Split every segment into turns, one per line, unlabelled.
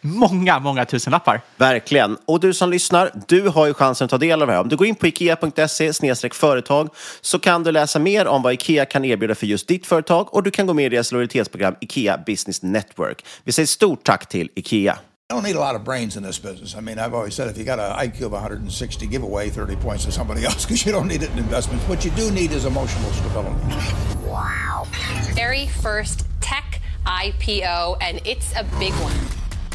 många, många tusenlappar.
Verkligen. Och du som lyssnar, du har ju chansen att ta del av det här. Om du går in på ikea.se företag så kan du läsa mer om vad Ikea kan erbjuda för just ditt företag och du kan gå med i deras lojalitetsprogram Ikea Business Network. Vi säger stort tack till Ikea.
You don't need a lot of brains in this business. I mean, I've always said if you got an IQ of 160, give away 30 points to somebody else because you don't need it in investments. What you do need is emotional stability.
very first tech IPO, and it's a big one.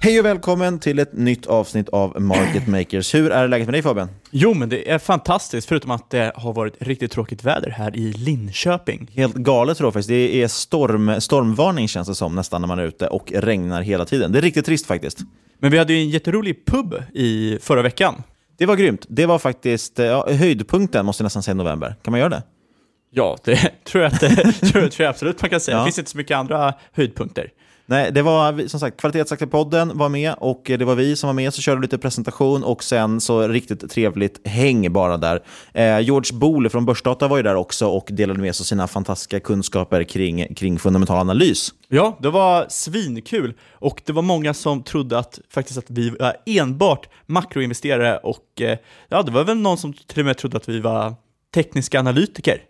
Hej och välkommen till ett nytt avsnitt av Market Makers. Hur är läget med dig Fabian?
Jo, men det är fantastiskt, förutom att det har varit riktigt tråkigt väder här i Linköping.
Helt galet tror jag faktiskt. Det är storm, stormvarning känns det som nästan när man är ute och regnar hela tiden. Det är riktigt trist faktiskt.
Men vi hade ju en jätterolig pub i förra veckan.
Det var grymt. Det var faktiskt ja, höjdpunkten måste jag nästan säga i november. Kan man göra det?
Ja, det tror jag, att tror jag absolut man kan säga.
Ja.
Det finns inte så mycket andra höjdpunkter.
Nej, det var som sagt Kvalitetsaktiepodden var med och det var vi som var med så körde lite presentation och sen så riktigt trevligt häng bara där. Eh, George Boole från Börsdata var ju där också och delade med sig av sina fantastiska kunskaper kring, kring fundamental analys.
Ja, det var svinkul och det var många som trodde att faktiskt att vi var enbart makroinvesterare och eh, ja, det var väl någon som till och med trodde att vi var tekniska analytiker.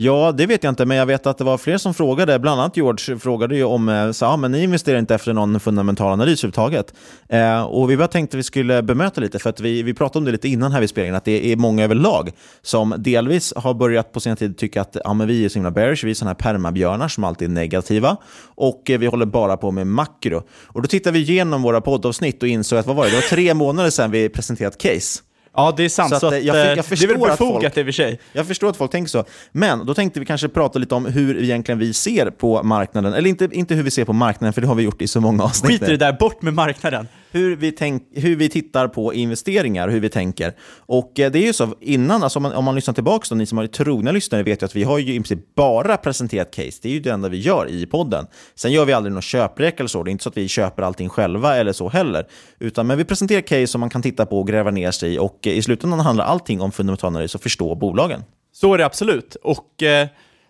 Ja, det vet jag inte, men jag vet att det var fler som frågade, bland annat George frågade ju om, eh, så, ja, men ni investerar inte efter någon fundamental analys överhuvudtaget. Eh, och vi bara tänkte att vi skulle bemöta lite, för att vi, vi pratade om det lite innan här vid spelningen, att det är många överlag som delvis har börjat på sen tid tycka att ja, men vi är så himla bearish, vi är sådana här permabjörnar som alltid är negativa, och eh, vi håller bara på med makro. Och då tittade vi igenom våra poddavsnitt och insåg att, vad var det, det var tre månader sedan vi presenterat case.
Ja, det är sant.
Så
Så
att,
att,
eh, jag- jag
eh, det är väl befogat i och för sig.
Jag förstår att folk tänker så. Men då tänkte vi kanske prata lite om hur egentligen vi ser på marknaden. Eller inte, inte hur vi ser på marknaden, för det har vi gjort i så många avsnitt.
Skit i det där, bort med marknaden.
Hur vi, tänk, hur vi tittar på investeringar, hur vi tänker. Och eh, det är ju så, innan, alltså om, man, om man lyssnar tillbaka, då, ni som har varit trogna lyssnare vet ju att vi har ju i princip bara presenterat case. Det är ju det enda vi gör i podden. Sen gör vi aldrig någon köprek eller så. Det är inte så att vi köper allting själva eller så heller. Utan, men vi presenterar case som man kan titta på och gräva ner sig i. Och eh, i slutändan handlar allting om fundamental analys och förstå bolagen.
Så är det absolut. Och eh,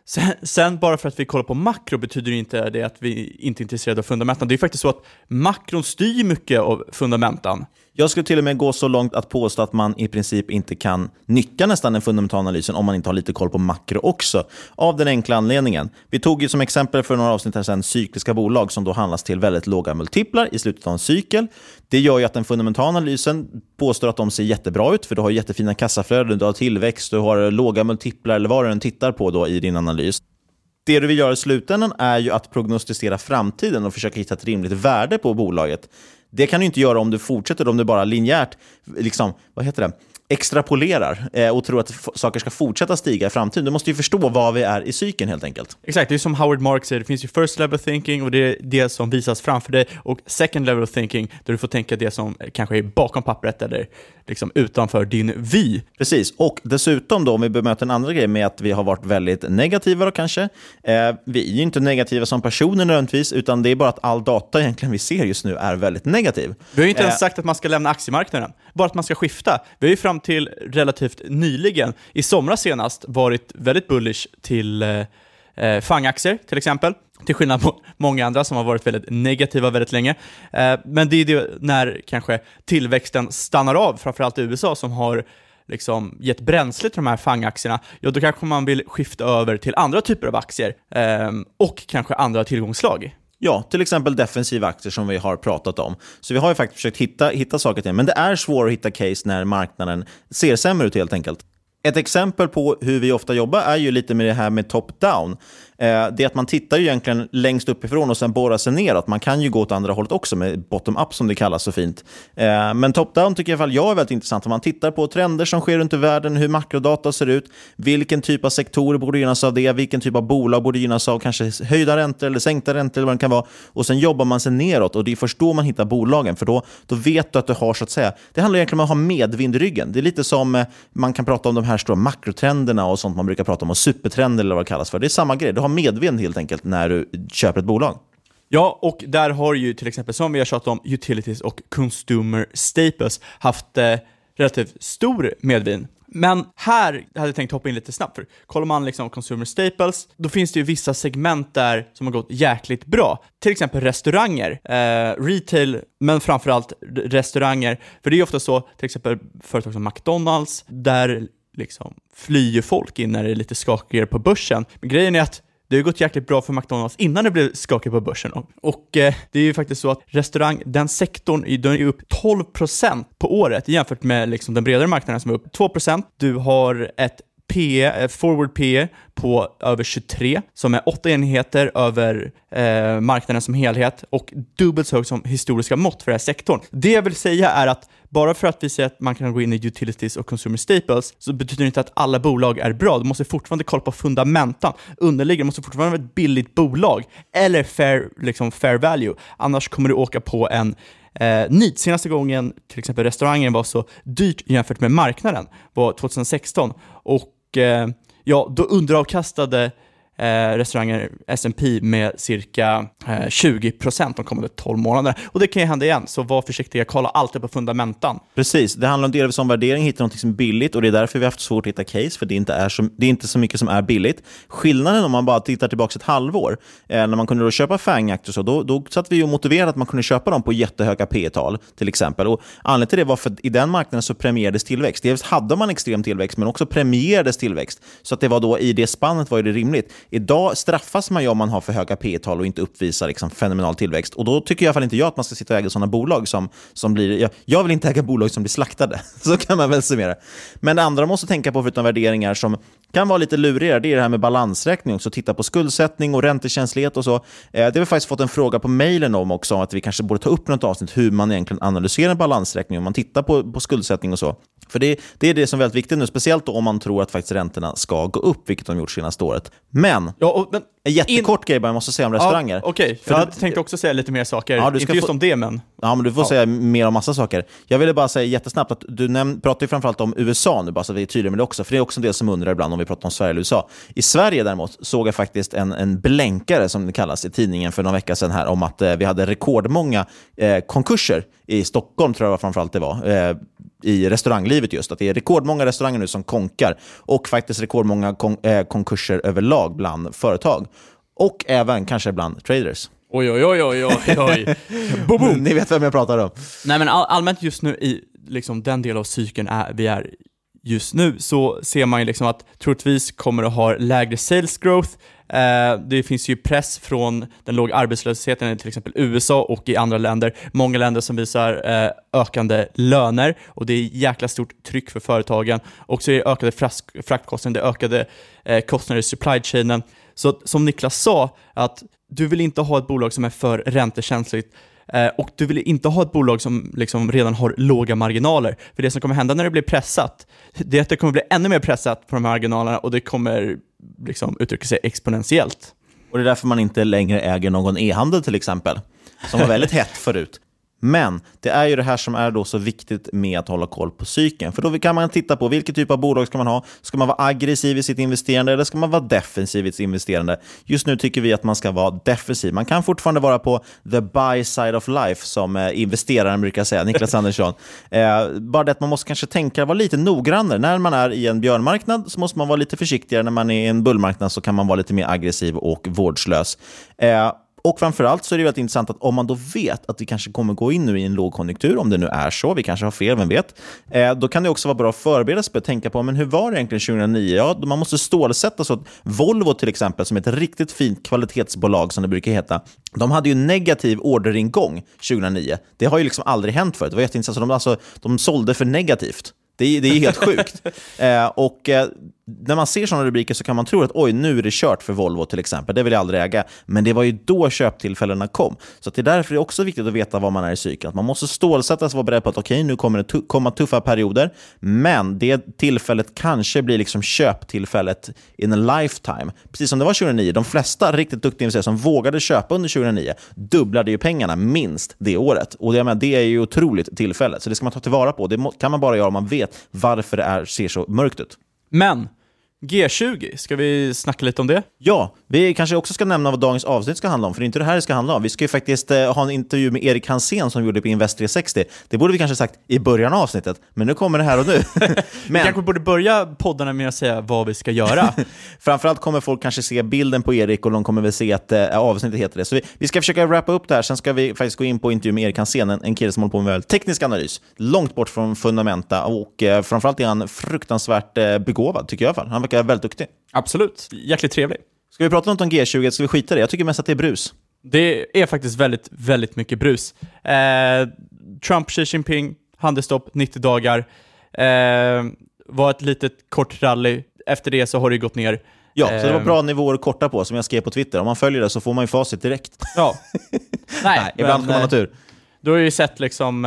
sen, sen bara för att vi kollar på makro betyder det inte det att vi inte är intresserade av fundamentan. Det är faktiskt så att makron styr mycket av fundamentan.
Jag skulle till och med gå så långt att påstå att man i princip inte kan nyttja nästan den fundamentala analysen om man inte har lite koll på makro också. Av den enkla anledningen. Vi tog ju som exempel för några avsnitt här sedan cykliska bolag som då handlas till väldigt låga multiplar i slutet av en cykel. Det gör ju att den fundamentala analysen påstår att de ser jättebra ut, för du har jättefina kassaflöden, du har tillväxt, du har låga multiplar eller vad du än tittar på då i din analys. Det du vill göra i slutändan är ju att prognostisera framtiden och försöka hitta ett rimligt värde på bolaget. Det kan du inte göra om du fortsätter, om du bara linjärt liksom, vad heter det? Extrapolerar eh, och tror att saker ska fortsätta stiga i framtiden. Du måste ju förstå var vi är i cykeln helt enkelt.
Exakt, det är som Howard Mark säger, det finns ju first level thinking och det är det som visas framför dig och second level thinking där du får tänka det som kanske är bakom pappret eller liksom utanför din vy.
Precis, och dessutom då om vi bemöter en andra grej med att vi har varit väldigt negativa då kanske. Eh, vi är ju inte negativa som personer nödvändigtvis, utan det är bara att all data egentligen vi ser just nu är väldigt negativ.
Vi har ju inte ens eh, sagt att man ska lämna aktiemarknaden, bara att man ska skifta. Vi har ju fram till relativt nyligen, i somras senast, varit väldigt bullish till eh, eh FANG-aktier till exempel till skillnad mot många andra som har varit väldigt negativa väldigt länge. Eh, men det är det när kanske tillväxten stannar av, framförallt i USA som har liksom gett bränsle till de här FANG-aktierna, ja då kanske man vill skifta över till andra typer av aktier eh, och kanske andra tillgångslag.
Ja, till exempel defensiva aktier som vi har pratat om. Så vi har ju faktiskt försökt hitta, hitta saker till men det är svårt att hitta case när marknaden ser sämre ut helt enkelt. Ett exempel på hur vi ofta jobbar är ju lite med det här med top-down. Eh, det är att man tittar ju egentligen längst uppifrån och sen borrar sig neråt. Man kan ju gå åt andra hållet också med bottom-up som det kallas så fint. Eh, men top-down tycker i alla fall jag är väldigt intressant. Om man tittar på trender som sker runt i världen, hur makrodata ser ut, vilken typ av sektorer borde gynnas av det, vilken typ av bolag borde gynnas av kanske höjda räntor eller sänkta räntor eller vad det kan vara. Och sen jobbar man sig neråt och det är först då man hittar bolagen. För då, då vet du att du har så att säga, det handlar egentligen om att ha medvind i ryggen. Det är lite som eh, man kan prata om de här stora makrotrenderna och sånt man brukar prata om, och supertrender eller vad det kallas för. Det är samma grej ha medvind helt enkelt när du köper ett bolag.
Ja, och där har ju till exempel, som vi har tjatat om, utilities och consumer staples haft eh, relativt stor medvind. Men här hade jag tänkt hoppa in lite snabbt, för kollar man liksom consumer staples, då finns det ju vissa segment där som har gått jäkligt bra. Till exempel restauranger, eh, retail, men framförallt restauranger. För det är ju ofta så, till exempel företag som McDonalds, där liksom flyr folk in när det är lite skakigare på börsen. Men grejen är att det har gått jäkligt bra för McDonalds innan det blev skakigt på börsen. Och eh, det är ju faktiskt så att restaurang, den sektorn, den är upp 12% på året jämfört med liksom den bredare marknaden som är upp 2%. Du har ett P, eh, forward P på över 23, som är 8 enheter över eh, marknaden som helhet och dubbelt så högt som historiska mått för den här sektorn. Det jag vill säga är att bara för att vi säger att man kan gå in i utilities och consumer staples så betyder det inte att alla bolag är bra. Du måste fortfarande kolla på fundamentan. Underliggande måste fortfarande vara ett billigt bolag eller fair, liksom fair value. Annars kommer du åka på en eh, nit. Senaste gången till exempel restaurangen var så dyrt jämfört med marknaden var 2016 och eh, ja, då underavkastade eh, restauranger S&P med cirka eh, 20% de kommande 12 månaderna. Och det kan ju hända igen, så var försiktiga, kolla alltid på fundamentan.
Precis, det handlar om delvis om värdering, hitta något som är billigt och det är därför vi har haft svårt att hitta case, för det inte är så, det är inte så mycket som är billigt. Skillnaden om man bara tittar tillbaka ett halvår, eh, när man kunde då köpa FANG-aktier, så, då, då satt vi och motiverade att man kunde köpa dem på jättehöga P tal till exempel. Och anledningen till det var för att i den marknaden så premierades tillväxt. Dels hade man extrem tillväxt, men också premierades tillväxt. Så att det var då i det spannet var det rimligt. Idag straffas man ju om man har för höga P tal och inte uppvisar liksom fenomenal tillväxt. Och då tycker i alla fall inte jag att man ska sitta och äga sådana bolag som, som blir... Jag, jag vill inte äga bolag som blir slaktade. Så kan man väl summera. Men det andra man måste tänka på, förutom värderingar som kan vara lite lurigare, det är det här med balansräkning också. Titta på skuldsättning och räntekänslighet och så. Eh, det har vi faktiskt fått en fråga på mejlen om också, att vi kanske borde ta upp något avsnitt hur man egentligen analyserar en balansräkning, om man tittar på, på skuldsättning och så. För det, det är det som är väldigt viktigt nu, speciellt om man tror att faktiskt räntorna ska gå upp, vilket de gjort senaste året. Men,
ja, och, men
en jättekort in... grej bara jag måste säga om restauranger.
Ja, Okej, okay. för jag du... tänkte också säga lite mer saker. Ja, Inte just få... om det, men...
Ja, men du får ja. säga mer om massa saker. Jag ville bara säga jättesnabbt att du näm... pratar ju framförallt om USA nu, bara så att vi är tydliga med det också. För det är också en del som undrar ibland om vi pratar om Sverige eller USA. I Sverige däremot såg jag faktiskt en, en blänkare, som det kallas, i tidningen för några veckor sedan här om att eh, vi hade rekordmånga eh, konkurser i Stockholm, tror jag framförallt det var. Eh, i restauranglivet just. Att det är rekordmånga restauranger nu som konkar och faktiskt rekordmånga kon eh, konkurser överlag bland företag. Och även kanske bland traders.
Oj, oj, oj, oj, oj, oj. boom, boom.
Ni vet vem jag pratar om.
Nej, men all, allmänt just nu i liksom, den del av cykeln är, vi är just nu så ser man ju liksom att troligtvis kommer att ha lägre sales growth. Eh, det finns ju press från den låga arbetslösheten i till exempel USA och i andra länder. Många länder som visar eh, ökande löner och det är jäkla stort tryck för företagen. Och så är det ökade fraktkostnader, det är ökade eh, kostnader i supply chainen. Så som Niklas sa, att du vill inte ha ett bolag som är för räntekänsligt Eh, och du vill inte ha ett bolag som liksom redan har låga marginaler. För det som kommer hända när det blir pressat, det är att det kommer bli ännu mer pressat på de här marginalerna och det kommer liksom uttrycka sig exponentiellt.
Och det är därför man inte längre äger någon e-handel till exempel, som var väldigt hett förut. Men det är ju det här som är då så viktigt med att hålla koll på cykeln. För då kan man titta på vilken typ av bolag ska man ha. Ska man vara aggressiv i sitt investerande eller ska man vara defensiv i sitt investerande? Just nu tycker vi att man ska vara defensiv. Man kan fortfarande vara på the buy side of life, som eh, investeraren brukar säga, Niklas Andersson. Eh, bara det att man måste kanske tänka, vara lite noggrannare. När man är i en björnmarknad så måste man vara lite försiktigare. När man är i en bullmarknad så kan man vara lite mer aggressiv och vårdslös. Eh, och framförallt så är det väldigt intressant att om man då vet att vi kanske kommer gå in nu i en lågkonjunktur, om det nu är så, vi kanske har fel, vem vet, eh, då kan det också vara bra att förbereda sig på att tänka på men hur var det egentligen 2009? Ja, man måste stålsätta så att Volvo till exempel, som är ett riktigt fint kvalitetsbolag som det brukar heta, de hade ju negativ orderingång 2009. Det har ju liksom aldrig hänt förut. Det var jätteintressant. Så de, alltså, de sålde för negativt. Det är, det är helt sjukt. Eh, och eh, när man ser sådana rubriker så kan man tro att oj, nu är det kört för Volvo till exempel. Det vill jag aldrig äga. Men det var ju då köptillfällena kom. Så det är därför det är också viktigt att veta var man är i cykeln. Att man måste stålsätta sig och vara beredd på att okej, okay, nu kommer det komma tuffa perioder. Men det tillfället kanske blir liksom köptillfället in a lifetime. Precis som det var 2009. De flesta riktigt duktiga investerare som vågade köpa under 2009 dubblade ju pengarna minst det året. Och det, det är ju otroligt tillfälle. Så det ska man ta tillvara på. Det kan man bara göra om man vet varför det är, ser så mörkt ut.
Men G20, ska vi snacka lite om det?
Ja, vi kanske också ska nämna vad dagens avsnitt ska handla om, för det är inte det här det ska handla om. Vi ska ju faktiskt eh, ha en intervju med Erik Hansén som vi gjorde på Invest 360. Det borde vi kanske sagt i början av avsnittet, men nu kommer det här och nu.
men... Vi kanske borde börja poddarna med att säga vad vi ska göra.
Framförallt kommer folk kanske se bilden på Erik och de kommer väl se att eh, avsnittet heter det. Så vi, vi ska försöka wrappa upp det här, sen ska vi faktiskt gå in på intervju med Erik Hansén, en, en kille som håller på med teknisk analys. Långt bort från fundamenta och eh, framförallt är han fruktansvärt eh, begåvad, tycker jag i alla fall. Han verkar väldigt duktig.
Absolut. Jäkligt trevlig.
Ska vi prata något om G20? Ska vi skita i det? Jag tycker mest att det är brus.
Det är faktiskt väldigt, väldigt mycket brus. Eh, Trump, Xi Jinping, handelsstopp 90 dagar. Eh, var ett litet kort rally. Efter det så har det gått ner.
Ja, så det var bra nivåer att korta på, som jag skrev på Twitter. Om man följer det så får man ju facit direkt.
Ja.
Nej, Nej ibland får man ha tur.
Du har ju sett liksom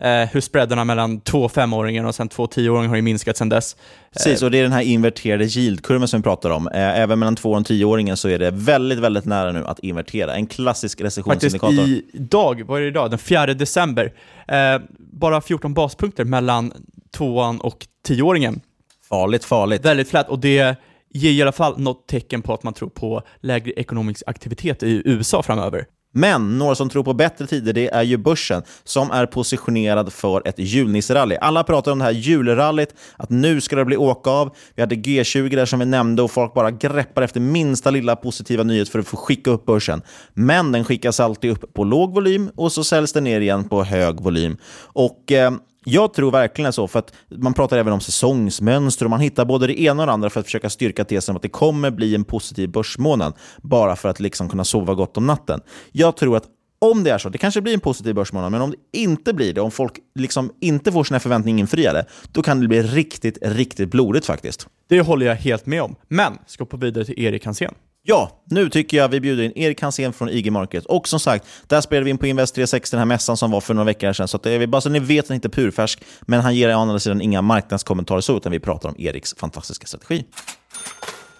eh, eh, hur spreadarna mellan två femåringar och sen två tioåringar har ju minskat sen dess.
Precis, och det är den här inverterade yieldkurvan som vi pratar om. Eh, även mellan två och tioåringen så är det väldigt, väldigt nära nu att invertera. En klassisk recessionsindikator.
Faktiskt idag, vad är det idag? Den 4 december. Eh, bara 14 baspunkter mellan tvåan och tioåringen.
Farligt, farligt.
Väldigt flat, och det ger i alla fall något tecken på att man tror på lägre ekonomisk aktivitet i USA framöver.
Men några som tror på bättre tider det är ju börsen som är positionerad för ett julnisserally. Alla pratar om det här julrallyt, att nu ska det bli åka av. Vi hade G20 där som vi nämnde och folk bara greppar efter minsta lilla positiva nyhet för att få skicka upp börsen. Men den skickas alltid upp på låg volym och så säljs den ner igen på hög volym. Och eh, jag tror verkligen så, för att man pratar även om säsongsmönster och man hittar både det ena och det andra för att försöka styrka tesen att det kommer bli en positiv börsmånad, bara för att liksom kunna sova gott om natten. Jag tror att om det är så, det kanske blir en positiv börsmånad, men om det inte blir det, om folk liksom inte får sina förväntningar infriade, då kan det bli riktigt, riktigt blodigt faktiskt.
Det håller jag helt med om. Men, ska på vidare till Erik Hansén.
Ja, nu tycker jag vi bjuder in Erik Hansén från IG Market. Och som sagt, där spelade vi in på Invest 360, den här mässan som var för några veckor sedan. Så det är bara så ni vet att han inte är purfärsk, men han ger å andra sidan inga marknadskommentarer så, utan vi pratar om Eriks fantastiska strategi.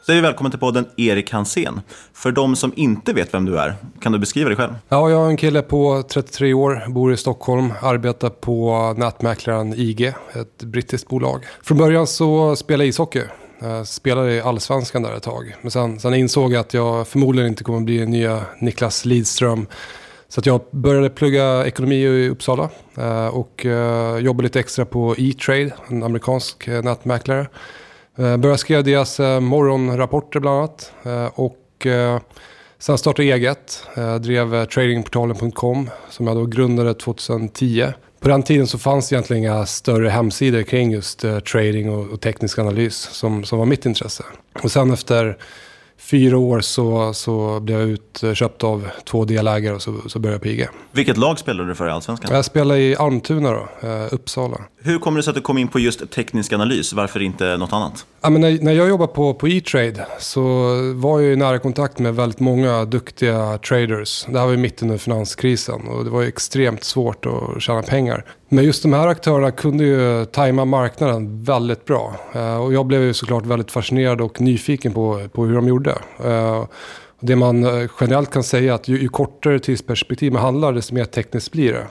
Så är vi välkommen till podden Erik Hansén. För de som inte vet vem du är, kan du beskriva dig själv?
Ja, jag är en kille på 33 år, bor i Stockholm, arbetar på nätmäklaren IG, ett brittiskt bolag. Från början så spelade jag ishockey. Jag spelade i allsvenskan där ett tag. Men sen, sen insåg jag att jag förmodligen inte kommer bli nya Niklas Lidström. Så att jag började plugga ekonomi i Uppsala eh, och eh, jobbade lite extra på E-trade, en amerikansk eh, nätmäklare. Började skriva deras morgonrapporter bland annat. Och Sen startade jag eget, drev tradingportalen.com som jag då grundade 2010. På den tiden så fanns egentligen inga större hemsidor kring just eh, trading och, och teknisk analys som, som var mitt intresse. Och sen efter fyra år så, så blev jag utköpt av två delägare och så, så började jag på IG.
Vilket lag spelade du för i Allsvenskan?
Jag spelade i Almtuna då, eh, Uppsala.
Hur kommer det sig att du kom in på just teknisk analys? Varför inte något annat?
Ja, men när, när jag jobbade på, på E-trade så var jag i nära kontakt med väldigt många duktiga traders. Det här var ju mitt under finanskrisen och det var ju extremt svårt att tjäna pengar. Men just de här aktörerna kunde ju tajma marknaden väldigt bra. Eh, och jag blev ju såklart väldigt fascinerad och nyfiken på, på hur de gjorde. Eh, det man eh, generellt kan säga är att ju, ju kortare tidsperspektiv man handlar desto mer tekniskt blir det.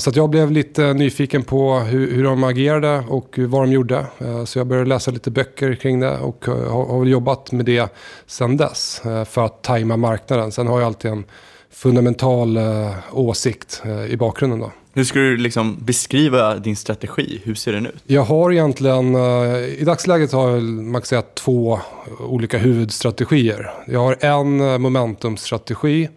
Så att jag blev lite nyfiken på hur, hur de agerade och vad de gjorde. Så jag började läsa lite böcker kring det och har, har jobbat med det sedan dess för att tajma marknaden. Sen har jag alltid en fundamental åsikt i bakgrunden. Då.
Hur skulle du liksom beskriva din strategi? Hur ser den ut?
Jag har egentligen, eh, i dagsläget har jag man kan säga, två olika huvudstrategier. Jag har en eh, momentumstrategi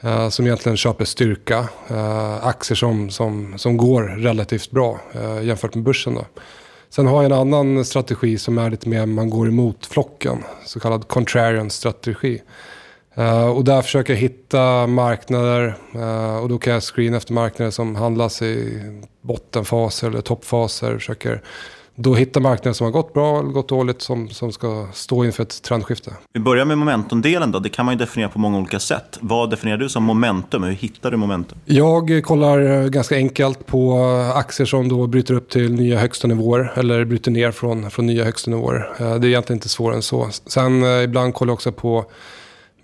eh, som egentligen köper styrka. Eh, aktier som, som, som går relativt bra jämfört med börsen. Då. Sen har jag en annan strategi som är lite mer man går emot flocken. Så kallad contrarian strategi. Uh, och där försöker jag hitta marknader uh, och då kan jag screena efter marknader som handlas i bottenfaser eller toppfaser. Försöker då hitta marknader som har gått bra eller gått dåligt som, som ska stå inför ett trendskifte.
Vi börjar med momentumdelen då. Det kan man ju definiera på många olika sätt. Vad definierar du som momentum? Hur hittar du momentum?
Jag kollar ganska enkelt på aktier som då bryter upp till nya högsta nivåer eller bryter ner från, från nya högsta nivåer. Uh, det är egentligen inte svårare än så. Sen ibland kollar jag också på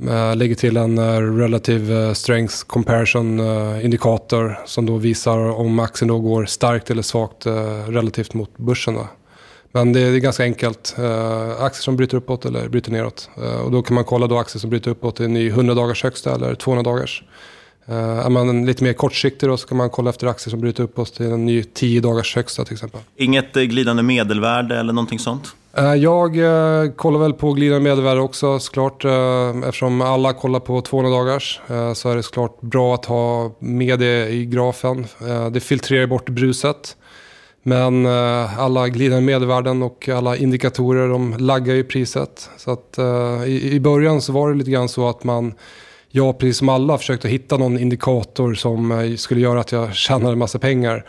Eh, lägger till en eh, relative eh, strength comparison indikator som då visar om aktien då går starkt eller svagt relativt mot börsen. Då. Men det är ganska enkelt. aktier som bryter uppåt eller bryter neråt. och då kan man kolla då aktier som bryter uppåt i en ny 100 dagars högsta eller 200 dagars. är man lite mer kortsiktig då så kan man kolla efter aktier som bryter uppåt till en ny 10 dagars högsta till exempel.
Inget glidande medelvärde eller någonting sånt?
Eh, jag eh, kollar väl på glidande medelvärde också såklart. Eh, eftersom alla kollar på 200 dagars eh, så är det såklart bra att ha med det i grafen. Eh, det filtrerar bort bruset. Men alla glidande medelvärden och alla indikatorer de laggar ju priset. Så att i början så var det lite grann så att man jag precis som alla försökte hitta någon indikator som skulle göra att jag tjänade massa pengar.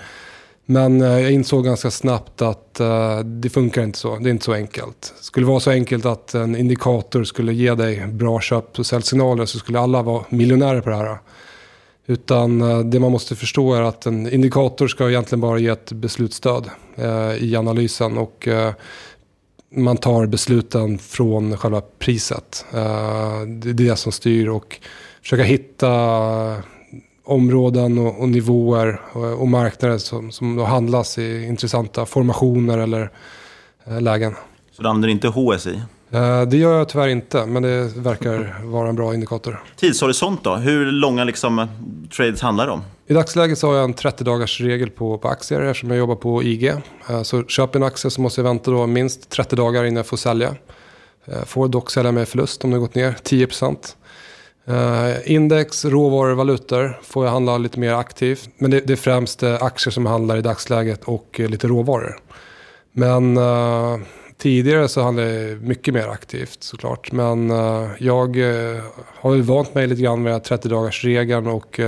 Men eh, jag insåg ganska snabbt att eh, det funkar inte så. Det är inte så enkelt. Det skulle vara så enkelt att en indikator skulle ge dig bra köp och säljsignaler så skulle alla vara miljonärer på det här. Utan eh, det man måste förstå är att en indikator ska egentligen bara ge ett beslutsstöd i analysen. Och man tar besluten från själva priset. det är det som styr och försöka hitta områden och, och nivåer och, och, marknader som, som då handlas i intressanta formationer eller eh, lägen.
Så du använder inte HSI?
Eh, det gör jag tyvärr inte, men det verkar vara en bra indikator.
Tidshorisont då? Hur långa liksom, trades handlar det om?
I dagsläget så har jag en 30-dagars regel på, på aktier eftersom jag jobbar på IG. Eh, så köper jag en aktie så måste jag vänta då minst 30 dagar innan jag får sälja. Får dock sälja med förlust om det gått ner 10 Uh, index, råvaror, valutor får jag handla lite mer aktivt. Men det, det är främst eh, aktier som handlar i dagsläget och uh, lite råvaror. Men tidigare så handlade jag mycket mer aktivt såklart. Men jag har ju vant mig lite grann med 30 dagars regeln och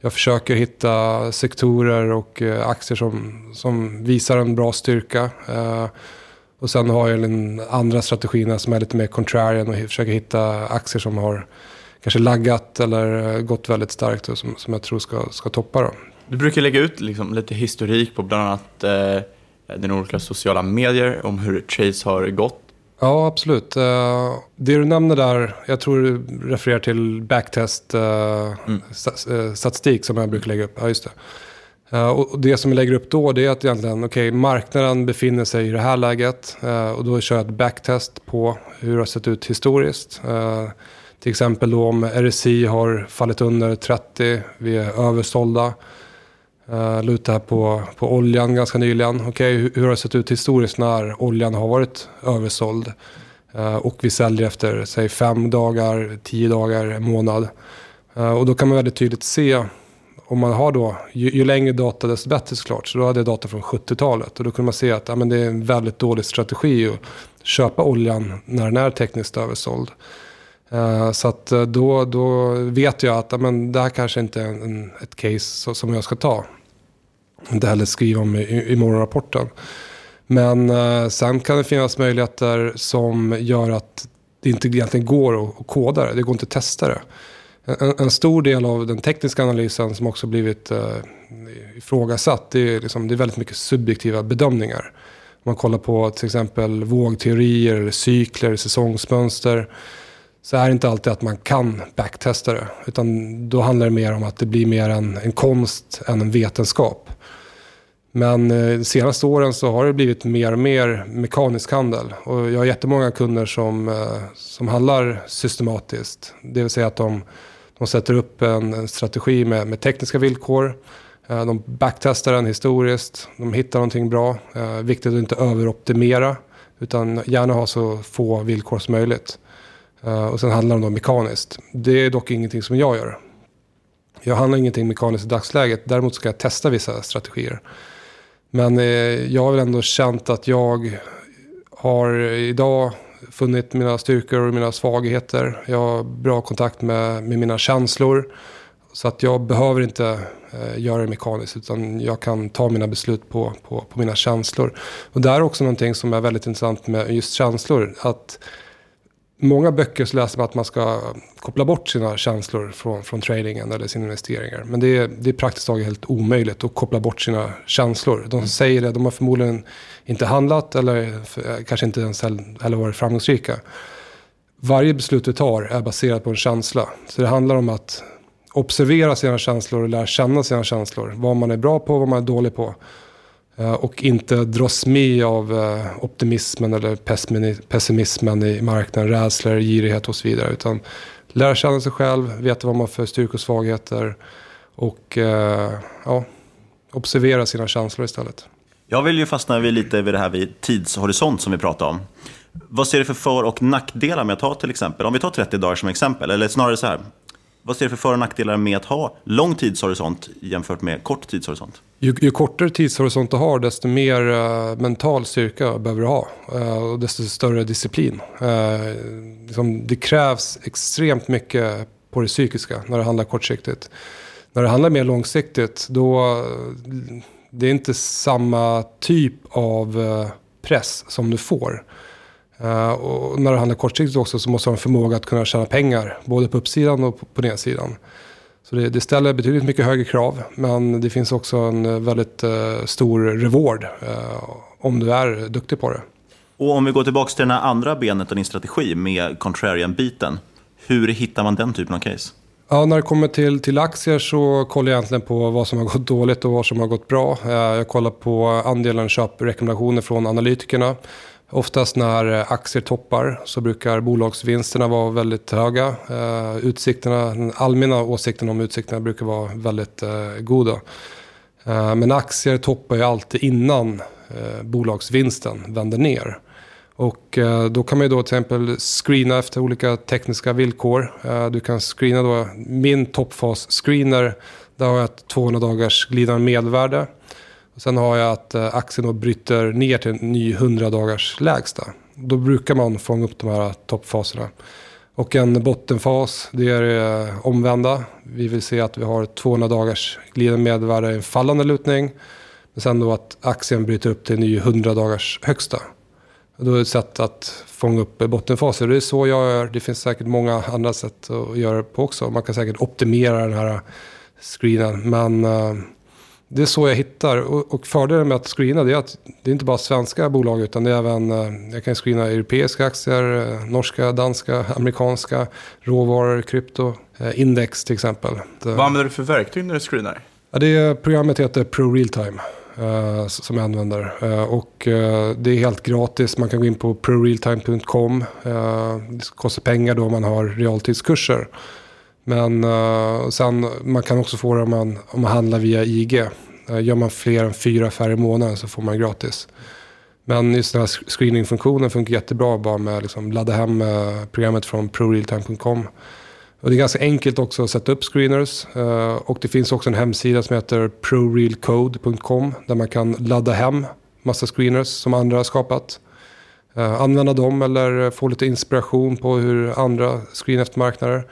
jag försöker hitta sektorer och aktier som, som visar en bra styrka. och sen har jag den andra strategin som är lite mer contrarian och försöker hitta aktier som har kanske laggat eller eh, gått väldigt starkt och som, som jag tror ska, ska toppa. Då.
Du brukar lägga ut liksom lite historik på bland annat eh, dina olika sociala medier om hur trades har gått.
Ja, absolut. Uh, det du nämner där, jag tror du refererar till backtest uh, mm. som jag brukar lägga upp. Ja, just det. Och det som jag lägger upp då det är att egentligen, okay, marknaden befinner sig i det här läget och då kör jag ett backtest på hur det har sett ut historiskt. Till exempel då om RSI har fallit under 30, vi är översålda. Eh, uh, luta här på, på oljan ganska nyligen. Okej, okay, hur, hur, har det sett ut historiskt när oljan har varit översåld? Uh, och vi säljer efter, säg fem dagar, tio dagar, en månad. Uh, och då kan man väldigt tydligt se om man har då, ju, ju, längre data desto bättre såklart. Så då hade jag data från 70-talet och då kunde man se att ja, men det är en väldigt dålig strategi att köpa oljan när den är tekniskt översåld. Eh, så att eh, då, då vet jag att men det här kanske inte är en, ett case som jag ska ta. Inte heller skriva om i, i morgonrapporten. Men eh, sen kan det finnas möjligheter som gör att det inte egentligen går att, koda det. Det går inte att testa det. En, en, stor del av den tekniska analysen som också blivit uh, ifrågasatt, det är, liksom, det är väldigt mycket subjektiva bedömningar. Om man kollar på till exempel vågteorier, eller cykler, säsongsmönster. Så är det inte alltid att man kan backtesta det. Utan då handlar det mer om att det blir mer en, en konst än en vetenskap. Men eh, de senaste åren så har det blivit mer och mer mekanisk handel. Och jag har jättemånga kunder som, eh, som handlar systematiskt. Det vill säga att de, de sätter upp en, en strategi med, med, tekniska villkor. Eh, de backtestar den historiskt. De hittar någonting bra. Viktigt att inte överoptimera. Utan gärna ha så få villkor som möjligt. Eh, och sen handlar de då mekaniskt. Det är dock ingenting som jag gör. Jag handlar ingenting mekaniskt i dagsläget. Däremot ska jag testa vissa strategier. Men eh, jag har väl ändå känt att jag har idag funnit mina styrkor och mina svagheter. Jag har bra kontakt med, med mina känslor. Så att jag behöver inte eh, göra det mekaniskt utan jag kan ta mina beslut på, på, på mina känslor. Och det är också någonting som är väldigt intressant med just känslor. Att många böcker så läser man att man ska koppla bort sina känslor från, från tradingen eller sina investeringar. Men det är, det är praktiskt taget helt omöjligt att koppla bort sina känslor. De som mm. säger det, de har förmodligen inte handlat eller eh, kanske inte ens heller varit framgångsrika. Varje beslut du tar är baserat på en känsla. Så det handlar om att observera sina känslor och lära känna sina känslor. Vad man är bra på och vad man är dålig på. Eh, och inte dras med av eh, optimismen eller pessimismen i marknaden, rädslor, girighet och så vidare. Utan lära känna sig själv, veta vad man har för styrkor och svagheter och eh, ja, observera sina känslor istället.
Jag vill ju fastna vid lite vid det här vid tidshorisont som vi pratade om. Vad ser du för för och nackdelar med att ha till exempel, om vi tar 30 dagar som exempel, eller snarare så här, vad ser du för för och nackdelar med att ha lång tidshorisont jämfört med kort tidshorisont?
Ju, ju kortare tidshorisont du har, desto mer uh, mental styrka behöver du ha. Uh, och desto större disciplin. Uh, liksom, det krävs extremt mycket på det psykiska när det handlar kortsiktigt. När det handlar mer långsiktigt, då det är inte samma typ av press som du får. Uh, och när det handlar kortsiktigt också så måste ha en förmåga att kunna tjäna pengar. Både på uppsidan och på, på nedsidan. Så det, det, ställer betydligt mycket högre krav. Men det finns också en eh, väldigt uh, stor reward uh, om du är duktig på det.
Och om vi går tillbaka till det här andra benet av din strategi med contrarian-biten. Hur hittar man den typen av case?
Ja, när det kommer till, till aktier så kollar jag egentligen på vad som har gått dåligt och vad som har gått bra. Jag kollar på andelen köprekommendationer från analytikerna. Oftast när eh, aktier toppar så brukar bolagsvinsterna vara väldigt höga. Eh, utsikterna, den allmänna åsikten om utsikterna brukar vara väldigt eh, goda. Men aktier toppar ju alltid innan bolagsvinsten vänder ner. Och då kan man ju då till exempel screena efter olika tekniska villkor. du kan screena då, min toppfas-screener, där har jag ett 200 dagars glidande medelvärde. Och sen har jag att eh, aktien då bryter ner till en ny 100 dagars lägsta. Då brukar man fånga upp de här toppfaserna. Och en bottenfas, det är det omvända. Vi vill se att vi har 200 dagars glidande medelvärde i en fallande lutning. Men sen då att aktien bryter upp till en ny 100 dagars högsta. Då är det ett sätt att fånga upp bottenfaser. Det är så jag gör. Det finns säkert många andra sätt att göra det på också. Man kan säkert optimera den här screenen. Men eh, det är så jag hittar. Och, och fördelen med att screena det är att det är inte bara svenska bolag utan det är även, eh, jag kan screena europeiska aktier, eh, norska, danska, amerikanska, råvaror, krypto, eh, index till exempel.
Vad använder du för verktyg när du screenar?
Ja, det programmet heter Pro Realtime. Som jag använder. Och det är helt gratis. Man kan gå in på prorealtime.com. det kostar pengar då man har realtidskurser. Men uh, sen, man kan också få det om man, om man handlar via IG. Uh, eh, gör man fler än fyra affärer i månaden så får man gratis. Men just den här screeningfunktionen funkar jättebra bara med att liksom ladda hem uh, programmet från prorealtime.com. Och det är ganska enkelt också att sätta upp screeners. Och det finns också en hemsida som heter prorealcode.com där man kan ladda hem massa screeners som andra har skapat. Uh, använda dem eller få lite inspiration på hur andra screen efter marknader.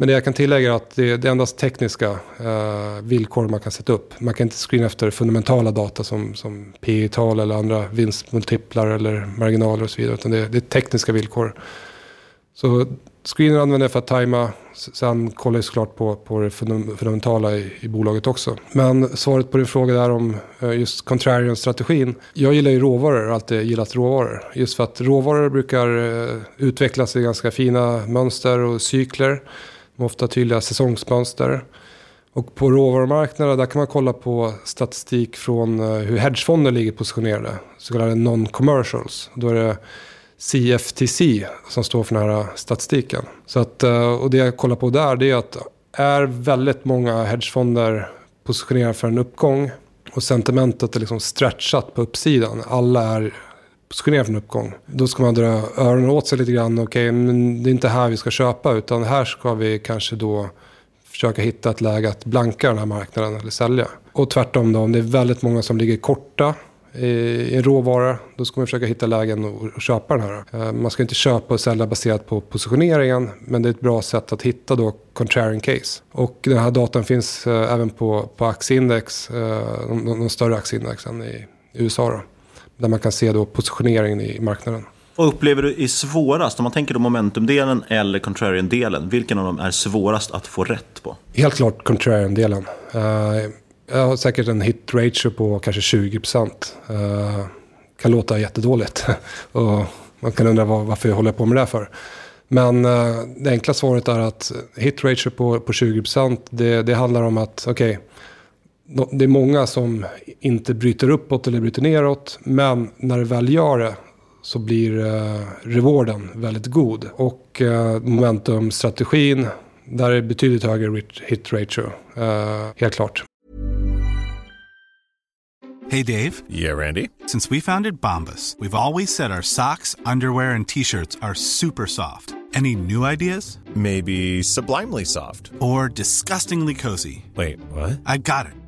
Men det jag kan tillägga är att det, är endast tekniska eh, villkor man kan sätta upp. Man kan inte screena efter fundamentala data som, som P tal eller andra vinstmultiplar eller marginaler och så vidare. Utan det, det är tekniska villkor. Så screenen använder jag för att tajma. Sen kollar jag såklart på, på det fundamentala i, i, bolaget också. Men svaret på din fråga där om eh, just contrarian-strategin. Jag gillar ju råvaror, har alltid gillat råvaror. Just för att råvaror brukar eh, utvecklas i ganska fina mönster och cykler. Med ofta tydliga säsongsmönster. Och på råvarumarknaden där kan man kolla på statistik från eh, hur hedgefonder ligger positionerade. Så kallade non-commercials. Då är det CFTC som står för den här statistiken. Så att, eh, och det jag kollar på där det är att är väldigt många hedgefonder positionerade för en uppgång och sentimentet är liksom stretchat på uppsidan. Alla är positionerade för en uppgång. Då ska man dra öronen åt sig lite grann. Okej, okay, men det är inte här vi ska köpa utan här ska vi kanske då försöka hitta ett läge att blanka den här marknaden eller sälja. Och tvärtom då, om det är väldigt många som ligger korta i en råvara, då ska man försöka hitta lägen och köpa den här. Eh, man ska inte köpa och sälja baserat på positioneringen, men det är ett bra sätt att hitta då contrarian case. Och den här datan finns eh, även på, på aktieindex, eh, de, de större aktieindexen i USA. Då, där man kan se då positioneringen i marknaden.
Vad upplever du är svårast, om man tänker då momentumdelen eller contrarian-delen, vilken av dem är svårast att få rätt på?
Helt klart contrarian-delen. Jag har säkert en hit ratio på kanske 20 procent. Uh, kan låta jättedåligt. och man kan undra var, varför jag håller på med det för. Men uh, det enkla svaret är att hit ratio på, på 20 procent, det, det handlar om att okej, okay, det är många som inte bryter uppåt eller bryter neråt. Men när det väl gör det så blir uh, rewarden väldigt god. Och uh, momentumstrategin, där är betydligt högre hit ratio. Uh, helt klart.
Hey, Dave.
Yeah, Randy.
Since we founded Bombus, we've always said our socks, underwear, and t shirts are super soft. Any new ideas?
Maybe sublimely soft.
Or disgustingly cozy.
Wait, what?
I got it.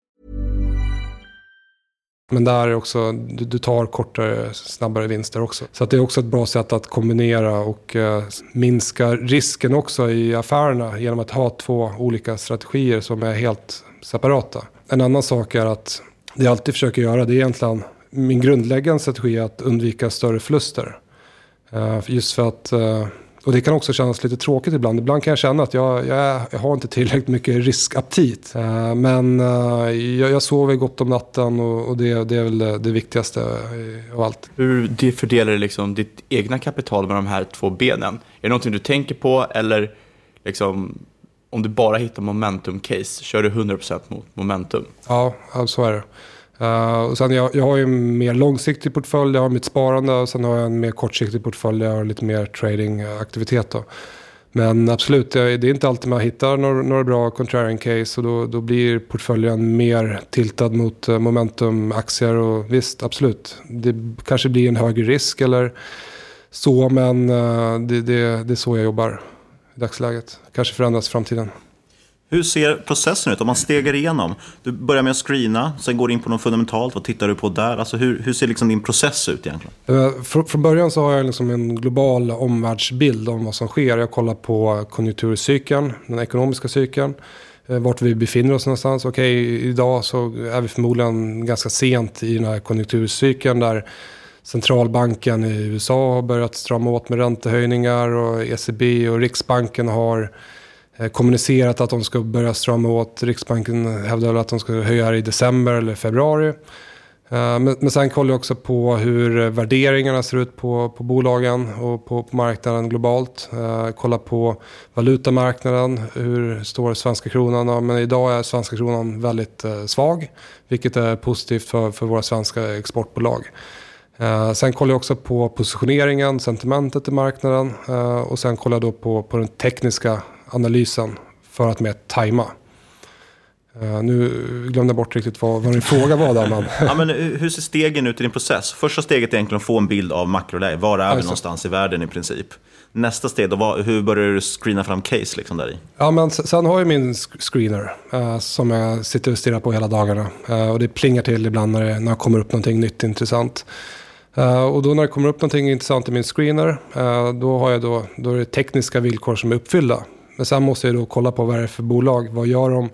Men där är också, du, du, tar kortare, snabbare vinster också. Så det är också ett bra sätt att kombinera och eh, minska risken också i affärerna genom att ha två olika strategier som är helt separata. En annan sak är att det jag alltid försöker göra, det är egentligen min grundläggande strategi att undvika större förluster. Eh, just för att eh, och det kan också kännas lite tråkigt ibland. Ibland kan jag känna att jag, jag, jag har inte tillräckligt mycket riskaptit. Uh, men uh, jag, jag sover gott om natten och, och det, det, är väl det, det, viktigaste av allt.
Hur fördelar du liksom ditt egna kapital med de här två benen? Är det någonting du tänker på eller liksom, om du bara hittar momentum-case, kör du 100% mot momentum?
Ja, så är det. Uh, och sen jag, jag har ju en mer långsiktig portfölj, jag har mitt sparande och sen har jag en mer kortsiktig portfölj, jag har lite mer tradingaktivitet. Eh, men absolut, det är inte alltid man hittar några, några bra contrarian case och då, då blir portföljen mer tiltad mot eh, momentumaktier och visst, absolut. Det kanske blir en högre risk eller så, men det, det, det är så jag jobbar i dagsläget. Kanske förändras i framtiden.
Hur ser processen ut? Om man stegar igenom, du börjar med att screena, sen går du in på något fundamentalt, vad tittar du på där? Alltså hur, hur ser liksom din process ut egentligen?
Uh, från början så har jag liksom en global omvärldsbild om vad som sker. Jag kollar på konjunkturcykeln, den ekonomiska cykeln, uh, vart vi befinner oss någonstans. Okej, okay, idag så är vi förmodligen ganska sent i den här konjunkturcykeln där centralbanken i USA har börjat strama åt med räntehöjningar och ECB och Riksbanken har Eh, kommunicerat att de ska börja strama åt. Riksbanken hävdar att de ska höja här i december eller februari. Eh, men, men sen kollar jag också på hur värderingarna ser ut på, på bolagen och på, på marknaden globalt. Eh, kollar på valutamarknaden, hur står svenska kronan? Ja, men idag är svenska kronan väldigt eh, svag, vilket är positivt för, för våra svenska exportbolag. Eh, sen kollar jag också på positioneringen, sentimentet i marknaden eh, och sen kollar jag då på, på den tekniska analysen för att mer tajma. Uh, nu glömde jag bort riktigt vad, vad din fråga var där. Men...
ja, men hur ser stegen ut i din process? Första steget är egentligen att få en bild av makroläget. Var är vi
Alltså.
någonstans i världen i princip? Nästa steg, då, vad, hur börjar du screena fram case liksom där i?
Ja, men sen har jag min screener eh, som jag sitter och stirrar på hela dagarna. Eh, och det plingar till ibland när det, när det kommer upp någonting nytt intressant. Eh, och då när det kommer upp någonting intressant i min screener, eh, då, har jag då, då är det tekniska villkor som är uppfyllda. Men sen måste jag då kolla på vad det är för bolag, vad gör de?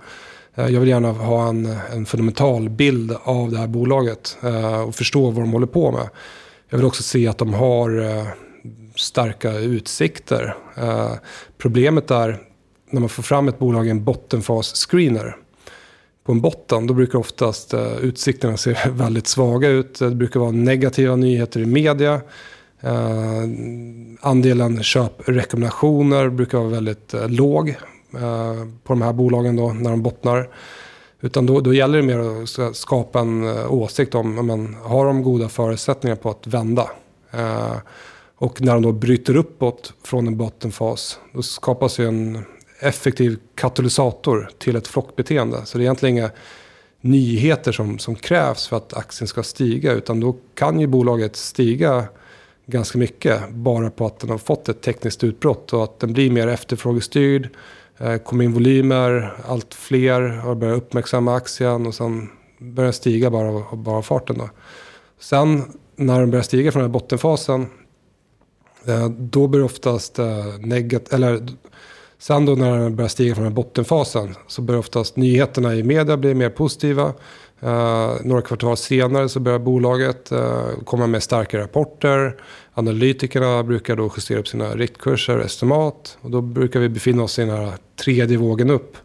Eh, jag vill gärna ha en, en fundamental bild av det här bolaget eh, och förstå vad de håller på med. Jag vill också se att de har eh, starka utsikter. Problemet är när man får fram ett bolag i en bottenfas-screener. På en botten, då brukar oftast utsikterna se väldigt svaga ut. Det brukar vara negativa nyheter i media. Uh, andelen köprekommendationer brukar vara väldigt uh, låg uh, på de här bolagen då, när de bottnar. Utan då, då gäller det mer att skapa en åsikt om, men, man har de goda förutsättningar på att vända. Och när de då bryter uppåt från en bottenfas, då skapas ju en effektiv katalysator till ett flockbeteende. Så det är egentligen inga nyheter som, som krävs för att aktien ska stiga, utan då kan ju bolaget stiga ganska mycket bara på att den har fått ett tekniskt utbrott och att den blir mer efterfrågestyrd. Eh, kommer in volymer, allt fler har börjat uppmärksamma aktien och sen börjar den stiga bara av bara farten. Då. Sen när den börjar stiga från den här bottenfasen eh, Då blir det oftast eh, negativt, eller sen då när den börjar stiga från den här bottenfasen så börjar oftast nyheterna i media bli mer positiva. Uh, några kvartal senare så börjar bolaget uh, komma med starka rapporter. Analytikerna brukar då justera upp sina riktkurser och estimat. Och då brukar vi befinna oss i den här tredje vågen upp.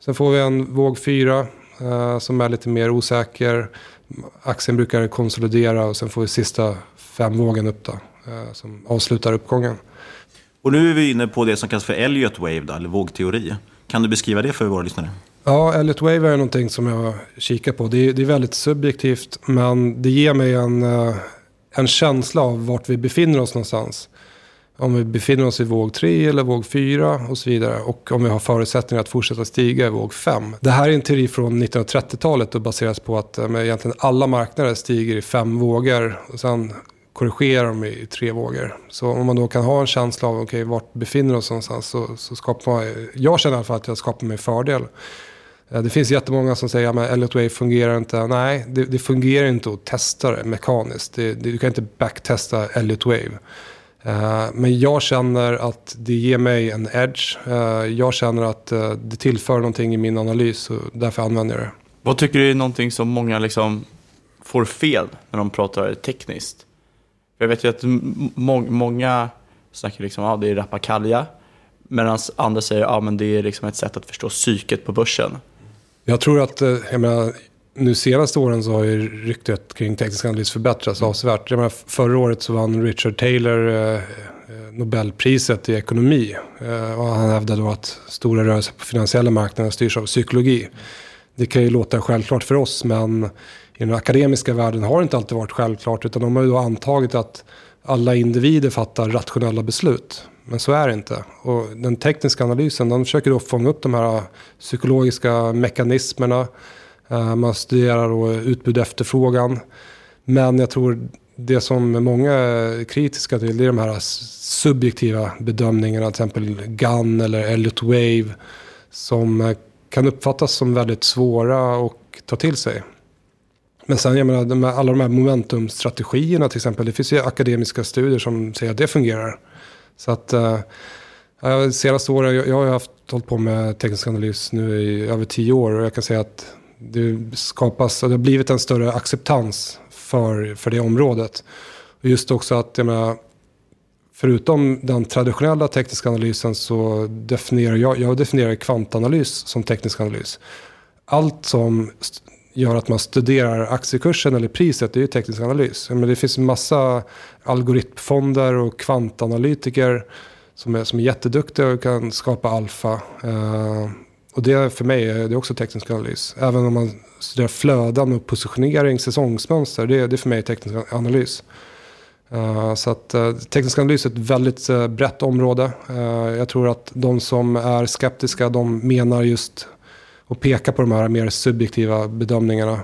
Sen får vi en våg fyra uh, som är lite mer osäker. Aktien brukar konsolidera och sen får vi sista fem vågen upp då, som avslutar uppgången.
Och nu är vi inne på det som kallas för Elliot Wave, då, eller vågteori. Kan du beskriva det för våra lyssnare?
Ja, Elliot Waver är någonting som jag kikar på. Det är, det är väldigt subjektivt, men det ger mig en, eh, en känsla av vart vi befinner oss någonstans. Om vi befinner oss i våg 3 eller våg 4 och så vidare. Och om vi har förutsättningar att fortsätta stiga i våg 5. Det här är en teori från 1930-talet och baseras på att eh, egentligen alla marknader stiger i fem vågor. Och sen korrigerar de i tre vågor. Så om man då kan ha en känsla av okay, vart befinner oss någonstans så, så skapar man, jag känner i alla fall att jag skapar mig fördel. Eh, det finns jättemånga som säger att Elliot Wave fungerar inte. Nej, det, det fungerar inte att testa det mekaniskt. Det, det, du kan inte backtesta Elliot Wave. Uh, Men jag känner att det ger mig en edge. Uh, Jag känner att uh, det tillför någonting i min analys och därför använder jag det.
Vad tycker du är någonting som många liksom får fel när de pratar tekniskt? Jag vet ju att må- många snackar liksom, ah, det är rappakalja. Medan andra säger, att men det är liksom ett sätt att förstå psyket på börsen.
Jag tror att, eh, jag menar, nu senaste åren så har ju ryktet kring teknisk analys förbättrats avsevärt. Jag menar, förra året så vann Richard Taylor eh, eh, Nobelpriset i ekonomi. Eh, och han hävdade då att stora rörelser på finansiella marknader styrs av psykologi. Det kan ju låta självklart för oss, men i den akademiska världen har det inte alltid varit självklart. Utan de har ju då antagit att alla individer fattar rationella beslut. Men så är det inte. Och den tekniska analysen den försöker då fånga upp de här äh, psykologiska mekanismerna. Äh, man studerar då utbud och efterfrågan. Men jag tror det som många är kritiska till det är de här subjektiva bedömningarna. Till exempel GAN eller Elliot Wave. Som äh, kan uppfattas som väldigt svåra att ta till sig. Men sen, jag menar, alla de här momentumstrategierna till exempel. Det finns ju akademiska studier som säger att det fungerar. Så att, eh, senaste åren, jag, jag har ju haft, hållit på med teknisk analys nu i över tio år. Och jag kan säga att det skapas, och det har blivit en större acceptans för, för det området. Och just också att, jag menar, förutom den traditionella tekniska analysen så definierar jag, jag definierar kvantanalys som teknisk analys. Allt som gör att man studerar aktiekursen eller priset, det är ju teknisk analys. Men det finns en massa algoritmfonder och kvantanalytiker som är, som är jätteduktiga och kan skapa alfa. Eh, och det för mig är det också teknisk analys. Även om man studerar flöden och positionering, säsongsmönster, det, det är för mig teknisk analys. Uh, så att uh, teknisk analys är ett väldigt uh, brett område. jag tror att de som är skeptiska, de menar just och pekar på de här mer subjektiva bedömningarna.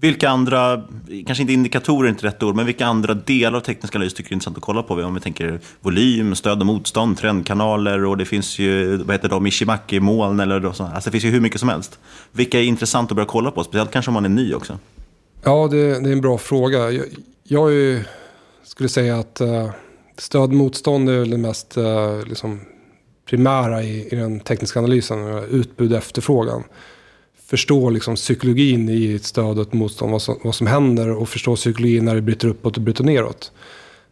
Vilka andra, kanske inte indikatorer är inte rätt ord, men vilka andra delar av teknisk analys tycker du är intressant att kolla på? Om vi tänker volym, stöd och motstånd, trendkanaler och det finns ju, vad heter de, Ishimaki-moln eller så. Alltså det finns ju hur mycket som helst. Vilka är intressant att börja kolla på? Speciellt kanske om man är ny också.
Ja, det, det är en bra fråga. Jag, jag är, skulle säga att uh, stöd och motstånd är det mest uh, liksom, primära i, i den tekniska analysen, utbud och efterfrågan förstå liksom psykologin i ett stöd och ett motstånd, vad som, vad som händer och förstå psykologin när det bryter uppåt och bryter neråt.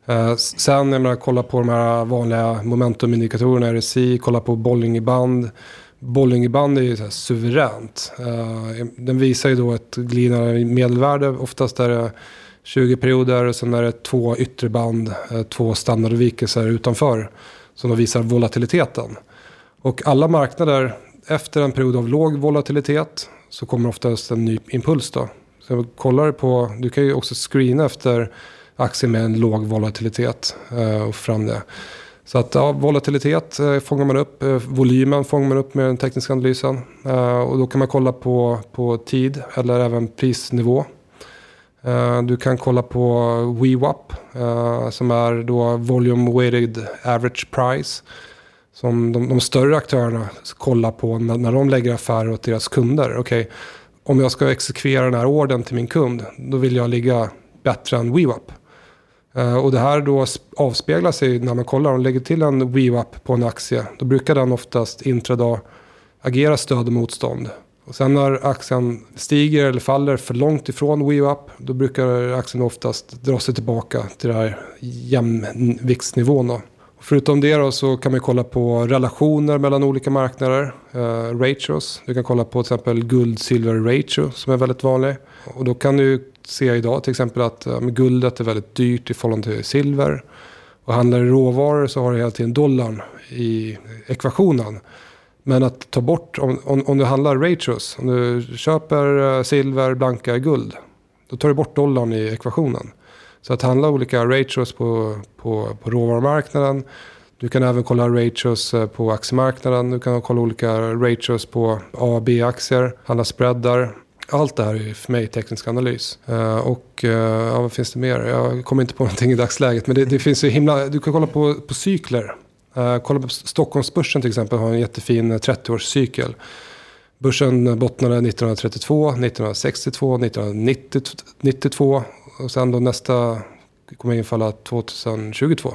Eh, sen, jag menar, kolla på de här vanliga momentumindikatorerna, RSI, kolla på Bollingeband. Bollingeband är ju så suveränt. Eh, den visar ju då ett glidande medelvärde, oftast är det 20 perioder och sen är det två yttre band, eh, två standardvikelser utanför som då visar volatiliteten. Och alla marknader efter en period av låg volatilitet så kommer oftast en ny impuls då. Så kollar på, du kan ju också screena efter aktier med en låg volatilitet eh, och fram det. Så att ja, volatilitet eh, fångar man upp, eh, volymen fångar man upp med den tekniska analysen. Eh, och då kan man kolla på, på tid eller även prisnivå. Eh, du kan kolla på WeWap eh, som är då Volume Weighted Average Price som de, de större aktörerna kollar på när, när de lägger affärer åt deras kunder. Okay, om jag ska exekvera den här orden till min kund, då vill jag ligga bättre än WeWap. Eh, och det här då avspeglar sig när man kollar, om man lägger till en WeWap på en aktie, då brukar den oftast intradag agera stöd och motstånd. Och sen när aktien stiger eller faller för långt ifrån WeWap, då brukar aktien oftast dra sig tillbaka till den här jämviktsnivån. Då. Förutom det då så kan man kolla på relationer mellan olika marknader, eh, ratios. Du kan kolla på till exempel guld-silver ratio som är väldigt vanlig. Och då kan du se idag till exempel att eh, guldet är väldigt dyrt i förhållande till silver. Och handlar du råvaror så har du hela tiden dollarn i ekvationen. Men att ta bort, om, om, om du handlar ratios, om du köper eh, silver, blanka, guld. Då tar du bort dollarn i ekvationen. Så att handla olika ratios på, på, på råvarumarknaden. Du kan även kolla ratios eh, på aktiemarknaden. Du kan kolla olika ratios på A och B-aktier. Handla spreadar. Allt det här är för mig teknisk analys. Eh, och ja, vad finns det mer? Jag kommer inte på någonting i dagsläget. Men det, det finns ju himla... Du kan kolla på, på cykler. Uh, kolla på Stockholmsbörsen till exempel har en jättefin eh, 30-årscykel. Börsen bottnade 1932, 1962, 1992 och sen då nästa kommer infalla 2022.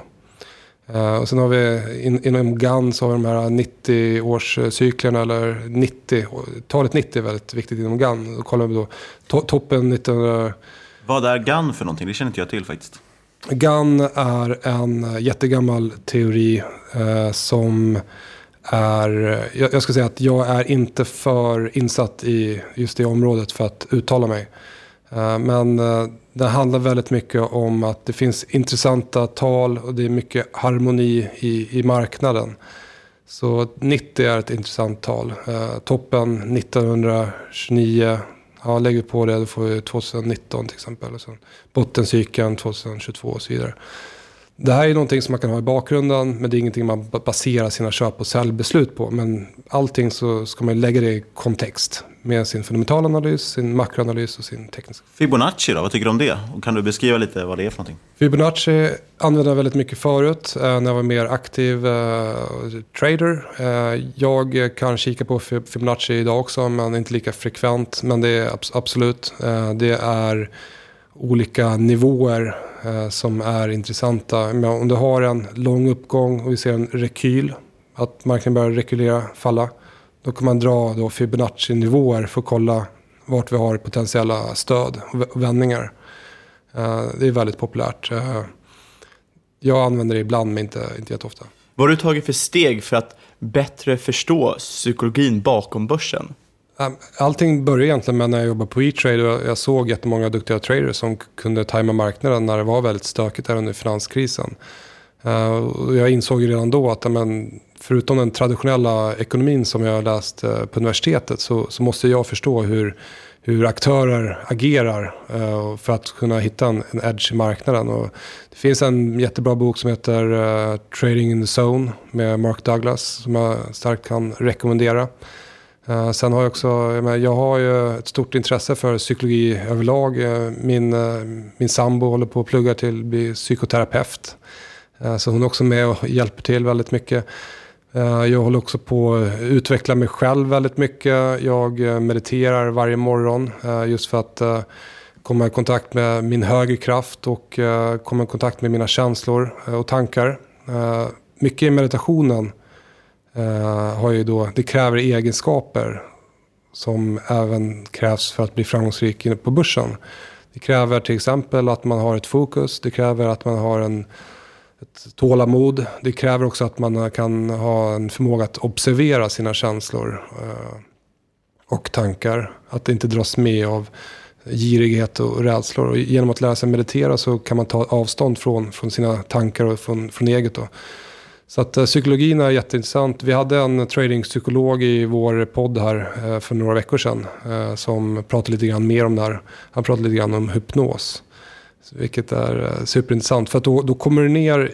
Uh, eh, och sen har vi in, inom GAN så har vi de här 90-årscyklerna eller 90, talet 90 är väldigt viktigt inom GAN. Då kollar vi då to, toppen 19...
Vad är GAN för någonting? Det känner inte jag till faktiskt.
GAN är en jättegammal teori eh, som är, jag, jag ska säga att jag är inte för insatt i just det området för att uttala mig. Eh, men eh, det handlar väldigt mycket om att det finns intressanta tal och det är mycket harmoni i, i marknaden. Så 90 är ett intressant tal. Eh, toppen 1929, ja, lägger på det, då får vi 2019 till exempel. Och sen bottencykeln 2022 och så vidare. Det här är någonting som man kan ha i bakgrunden, men det är ingenting man baserar sina köp och säljbeslut på. Men allting så ska man lägga det i kontext med sin fundamentalanalys, sin makroanalys och sin tekniska.
Fibonacci då, vad tycker du om det? Och kan du beskriva lite vad det är för någonting?
Fibonacci använde jag väldigt mycket förut eh, när jag var mer aktiv eh, trader. Eh, jag kan kika på Fibonacci idag också, men inte lika frekvent. Men det är absolut, eh, det är olika nivåer eh, som är intressanta. Men om du har en lång uppgång och vi ser en rekyl, att marknaden börjar rekylera, falla då kan man dra då Fibonacci-nivåer för att kolla vart vi har potentiella stöd och vändningar. Eh, det är väldigt populärt. Eh, jag använder det ibland men inte, inte jätteofta.
Vad har du tagit för steg för att bättre förstå psykologin bakom börsen?
Ehm, allting började egentligen med när jag jobbade på E-trade och jag såg jättemånga duktiga traders som kunde tajma marknaden när det var väldigt stökigt där under finanskrisen. Ehm, och jag insåg redan då att men, förutom den traditionella ekonomin som jag har läst eh, på universitetet så, så måste jag förstå hur, hur aktörer agerar eh, för att kunna hitta en, en edge i marknaden. Och det finns en jättebra bok som heter eh, Trading in the Zone med Mark Douglas som jag starkt kan rekommendera. Eh, sen har jag också, jag, menar, jag har ju ett stort intresse för psykologi överlag. Eh, min, eh, min sambo håller på att plugga till att bli psykoterapeut. Så hon är också med och hjälper till väldigt mycket. Jag håller också på att utveckla mig själv väldigt mycket. Jag mediterar varje morgon just för att komma i kontakt med min högre kraft och komma i kontakt med mina känslor och tankar. Mycket i meditationen Eh, har ju då, det kräver egenskaper som även krävs för att bli framgångsrik inne på börsen. Det kräver till exempel att man har ett fokus, det kräver att man har en ett tålamod. Det kräver också att man kan ha en förmåga att observera sina känslor eh, och tankar. Att det inte dras med av girighet och rädslor. Och genom att lära sig meditera så kan man ta avstånd från, från sina tankar och från, från eget. Då. Så att eh, psykologin är jätteintressant. Vi hade en tradingpsykolog i vår podd här eh, för några veckor sedan. Eh, som pratade lite grann mer om det här. Han pratade lite grann om hypnos. Vilket är superintressant. För att då, då kommer du ner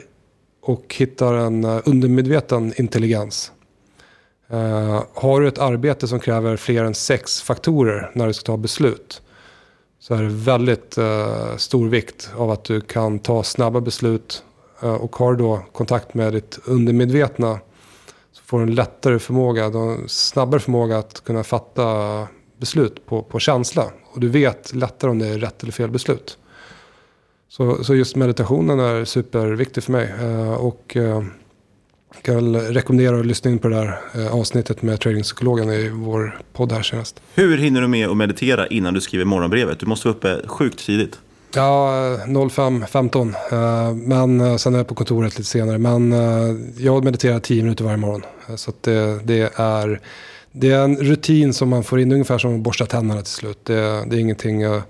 och hittar en undermedveten intelligens. Har du ett arbete som kräver fler än sex faktorer när du ska ta beslut. Så är det väldigt stor vikt av att du kan ta snabba beslut. Eh, och har du då kontakt med ditt undermedvetna. Så får du en lättare förmåga, en snabbare förmåga att kunna fatta beslut på, på känsla. Och du vet lättare om det är rätt eller fel beslut. Så, så just meditationen är superviktig för mig. Eh, och eh, jag kan rekommendera att lyssna in på det där avsnittet med tradingpsykologen i vår podd här senast.
Hur hinner du med att meditera innan du skriver morgonbrevet? Du måste vara uppe sjukt tidigt.
Ja, 05.15. Eh, men eh, sen är jag på kontoret lite senare. Men eh, jag mediterar 10 minuter varje morgon. Så att det, det, är, det är en rutin som man får in ungefär som att borsta tänderna till slut. Det, det är ingenting jag,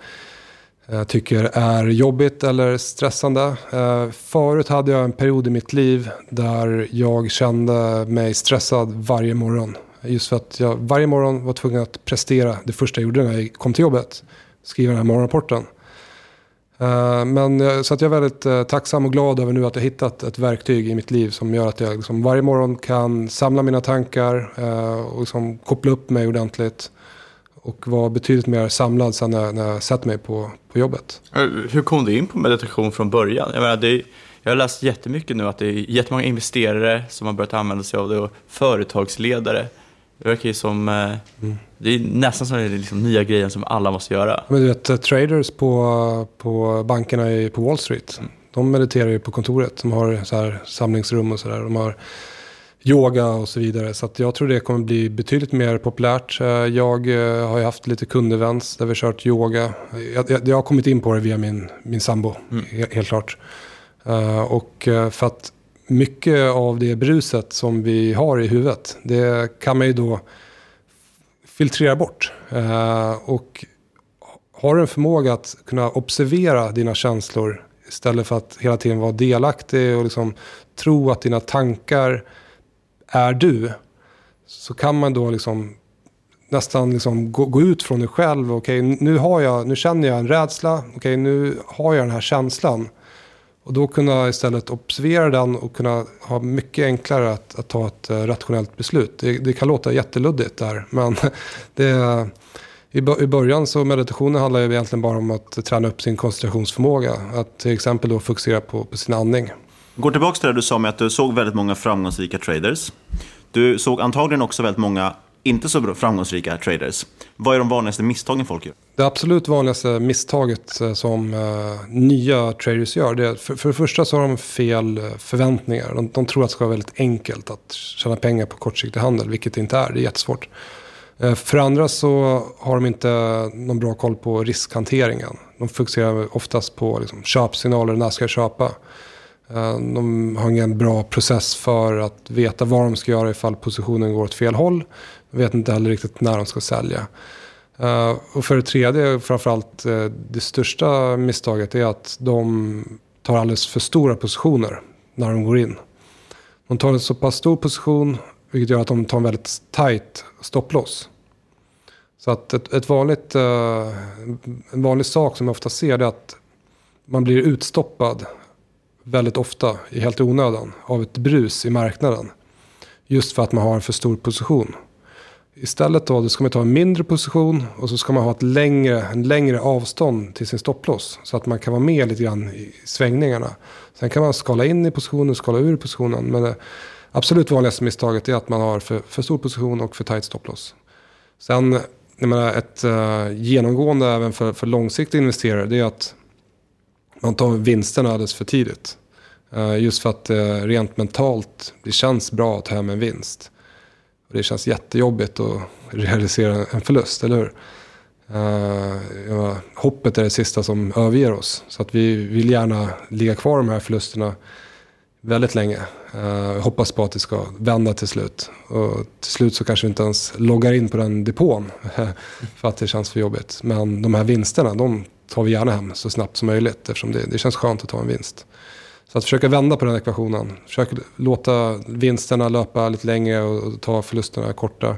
jag tycker är jobbigt eller stressande. Förut hade jag en period i mitt liv där jag kände mig stressad varje morgon. Just för att jag varje morgon var tvungen att prestera det första jag gjorde när jag kom till jobbet. Skriva den här morgonrapporten. Eh, men eh, så att jag är väldigt eh, tacksam och glad över nu att jag hittat ett verktyg i mitt liv som gör att jag liksom varje morgon kan samla mina tankar och liksom koppla upp mig ordentligt. Och vara betydligt mer samlad sen när, när jag sätter mig på, på jobbet.
Hur kom du in på meditation från början? Jag, menar, det är, jag har läst jättemycket nu att det är jättemånga investerare som har börjat använda sig av det och företagsledare. Det verkar ju som, eh, det är nästan som den liksom nya grejen som alla måste göra.
Men du vet, eh, traders på, på bankerna i, på Wall Street. De mediterar ju på kontoret. De har så här samlingsrum och sådär. De har yoga och så vidare. Så jag tror det kommer bli betydligt mer populärt. Eh, Jag har ju haft lite kundevents där vi har kört yoga. Jag, jag, jag har kommit in på det via min, min sambo, he- helt klart. Och för att mycket av det bruset som vi har i huvudet, det kan man ju då filtrera bort. Eh, och har du en förmåga att kunna observera dina känslor istället för att hela tiden vara delaktig och liksom tro att dina tankar är du. Så kan man då liksom nästan liksom gå, gå ut från dig själv. Okej, nu, har jag, nu känner jag en rädsla. Okej, nu har jag den här känslan. Och då kunna istället observera den och kunna ha mycket enklare att, att ta ett eh, rationellt beslut. Det, det kan låta jätteluddigt där, men det, är- i, i början så meditationen handlar ju egentligen bara om att träna upp sin koncentrationsförmåga. Att till exempel då fokusera på, på sin andning.
Går tillbaka till det du sa med att du såg väldigt många framgångsrika traders. Du såg antagligen också väldigt många inte så framgångsrika traders. Vad är de vanligaste misstagen folk gör?
Det absolut vanligaste misstaget eh, som eh, nya traders gör, det är, för, för det första så har de fel eh, förväntningar. De, de tror att det ska vara väldigt enkelt att tjäna pengar på kortsiktig handel, vilket det inte är. Det är jättesvårt. Eh, för det andra så har de inte någon bra koll på riskhanteringen. De fokuserar oftast på liksom, köpsignaler, när ska jag köpa? Eh, De har ingen bra process för att veta vad de ska göra ifall positionen går åt fel håll. De vet inte heller riktigt när de ska sälja. Uh, Och för det tredje, framförallt uh, det största misstaget är att de tar alldeles för stora positioner när de går in. De tar en så pass stor position vilket gör att de tar en väldigt tight stopploss. Så att ett, ett vanligt, uh, en vanlig sak som jag ofta ser är att man blir utstoppad väldigt ofta, helt i onödan, av ett brus i marknaden. Just för att man har en för stor position. Istället då, då ska man ta en mindre position och så ska man ha ett längre, en längre avstånd till sin stopploss. Så att man kan vara med lite grann i svängningarna. Sen kan man skala in i positionen, skala ur positionen. Men det absolut vanligaste misstaget är att man har för, för stor position och för tight stopploss. Sen, jag menar, ett uh, genomgående även för, för långsiktiga investerare det är att man tar vinsterna alldeles för tidigt. Uh, just för att uh, rent mentalt, det känns bra att ta hem en vinst. Det känns jättejobbigt att realisera en förlust, eller hur? Eh, uh, ja, hoppet är det sista som överger oss. Så att vi vill gärna ligga kvar de här förlusterna väldigt länge. Uh, hoppas på att det ska vända till slut. Och till slut så kanske vi inte ens loggar in på den depån. för att det känns för jobbigt. Men de här vinsterna, de tar vi gärna hem så snabbt som möjligt. Eftersom det, det känns skönt att ta en vinst. Så att försöka vända på den ekvationen. Försöka låta vinsterna löpa lite längre och ta förlusterna korta.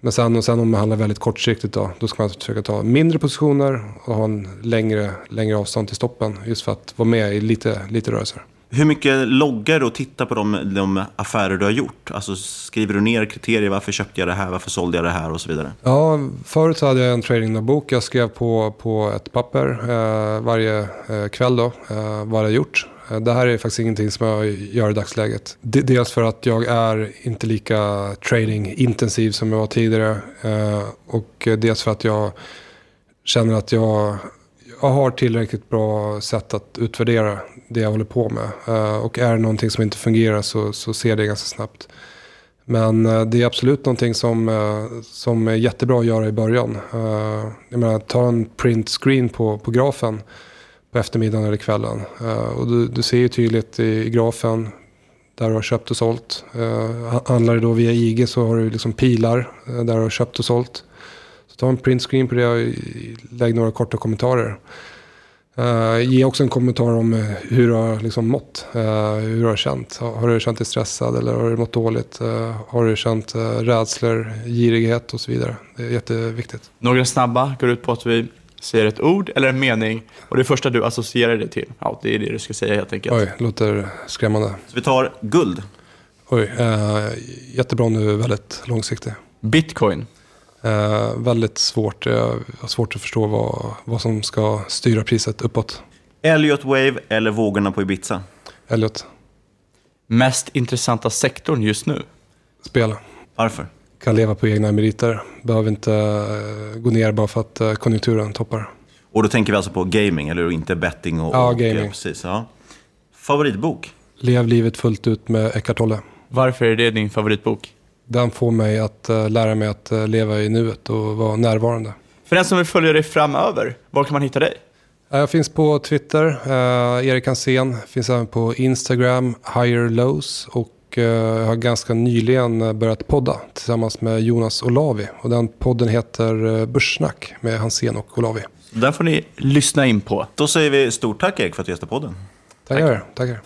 Men sen, och sen om man handlar väldigt kortsiktigt då, då ska man försöka ta mindre positioner och ha en längre, längre avstånd till stoppen. Just för att vara med i lite, lite rörelser.
Hur mycket loggar du och tittar på de, de affärer du har gjort? Alltså skriver du ner kriterier, varför köpte jag det här, varför sålde jag det här och så vidare?
Ja, förut hade jag en tradingdagbok. Jag skrev på, på ett papper eh, varje eh, kväll då, eh, vad jag gjort. Eh, det här är faktiskt ingenting som jag gör i dagsläget. Dels för att jag är inte lika trading-intensiv som jag var tidigare. Eh, och dels för att jag känner att jag, jag har tillräckligt bra sätt att utvärdera det jag håller på med. Eh, och är det någonting som inte fungerar så, så ser jag det ganska snabbt. Men det är absolut någonting som, som är jättebra att göra i början. Jag menar, ta en print screen på, på grafen på eftermiddagen eller kvällen. Eh, och du, du ser ju tydligt i, i grafen där du har köpt och sålt. Uh, Handlar det då via IG så har du liksom pilar eh, där du har köpt och sålt. Så ta en printscreen på det och lägg några korta kommentarer. Uh, ge också en kommentar om hur du har liksom mått. uh, hur du har känt. Har, har du känt dig stressad eller har du mått dåligt? Uh, har du känt uh, rädslor, girighet och så vidare. Det är jätteviktigt.
Några snabba går ut på att vi säger ett ord eller en mening och det första du associerar det till, ja, det är det du ska säga helt enkelt.
Oj, låter skrämmande.
Så vi tar guld.
Oj, eh, jättebra nu, väldigt långsiktig.
Bitcoin.
Eh, väldigt svårt. Jag har svårt att förstå vad, vad som ska styra priset uppåt.
Elliot Wave eller vågorna på Ibiza?
Elliot,
Mest intressanta sektorn just nu?
spela.
Varför?
Kan leva på egna meriter. Behöver inte eh, gå ner bara för att eh, konjunkturen toppar.
Och då tänker vi alltså på gaming, eller inte betting? Och,
Ja,
och,
gaming.
eh, precis, ja. Favoritbok?
Lev livet fullt ut med Eckart Tolle.
Varför är det din favoritbok?
Den får mig att eh, lära mig att leva i nuet och vara närvarande.
För den som vill följa dig framöver, var kan man hitta dig?
Jag finns på Twitter, eh, Erik Hansén. Finns även på Instagram, Higher Lows. Och eh, jag har ganska nyligen eh, börjat podda tillsammans med Jonas Olavi. Och den podden heter eh, Börssnack med Hansén och Olavi.
Den får ni lyssna in på.
Då säger vi stort tack Erik för att du gästade podden.
Tackar, tackar.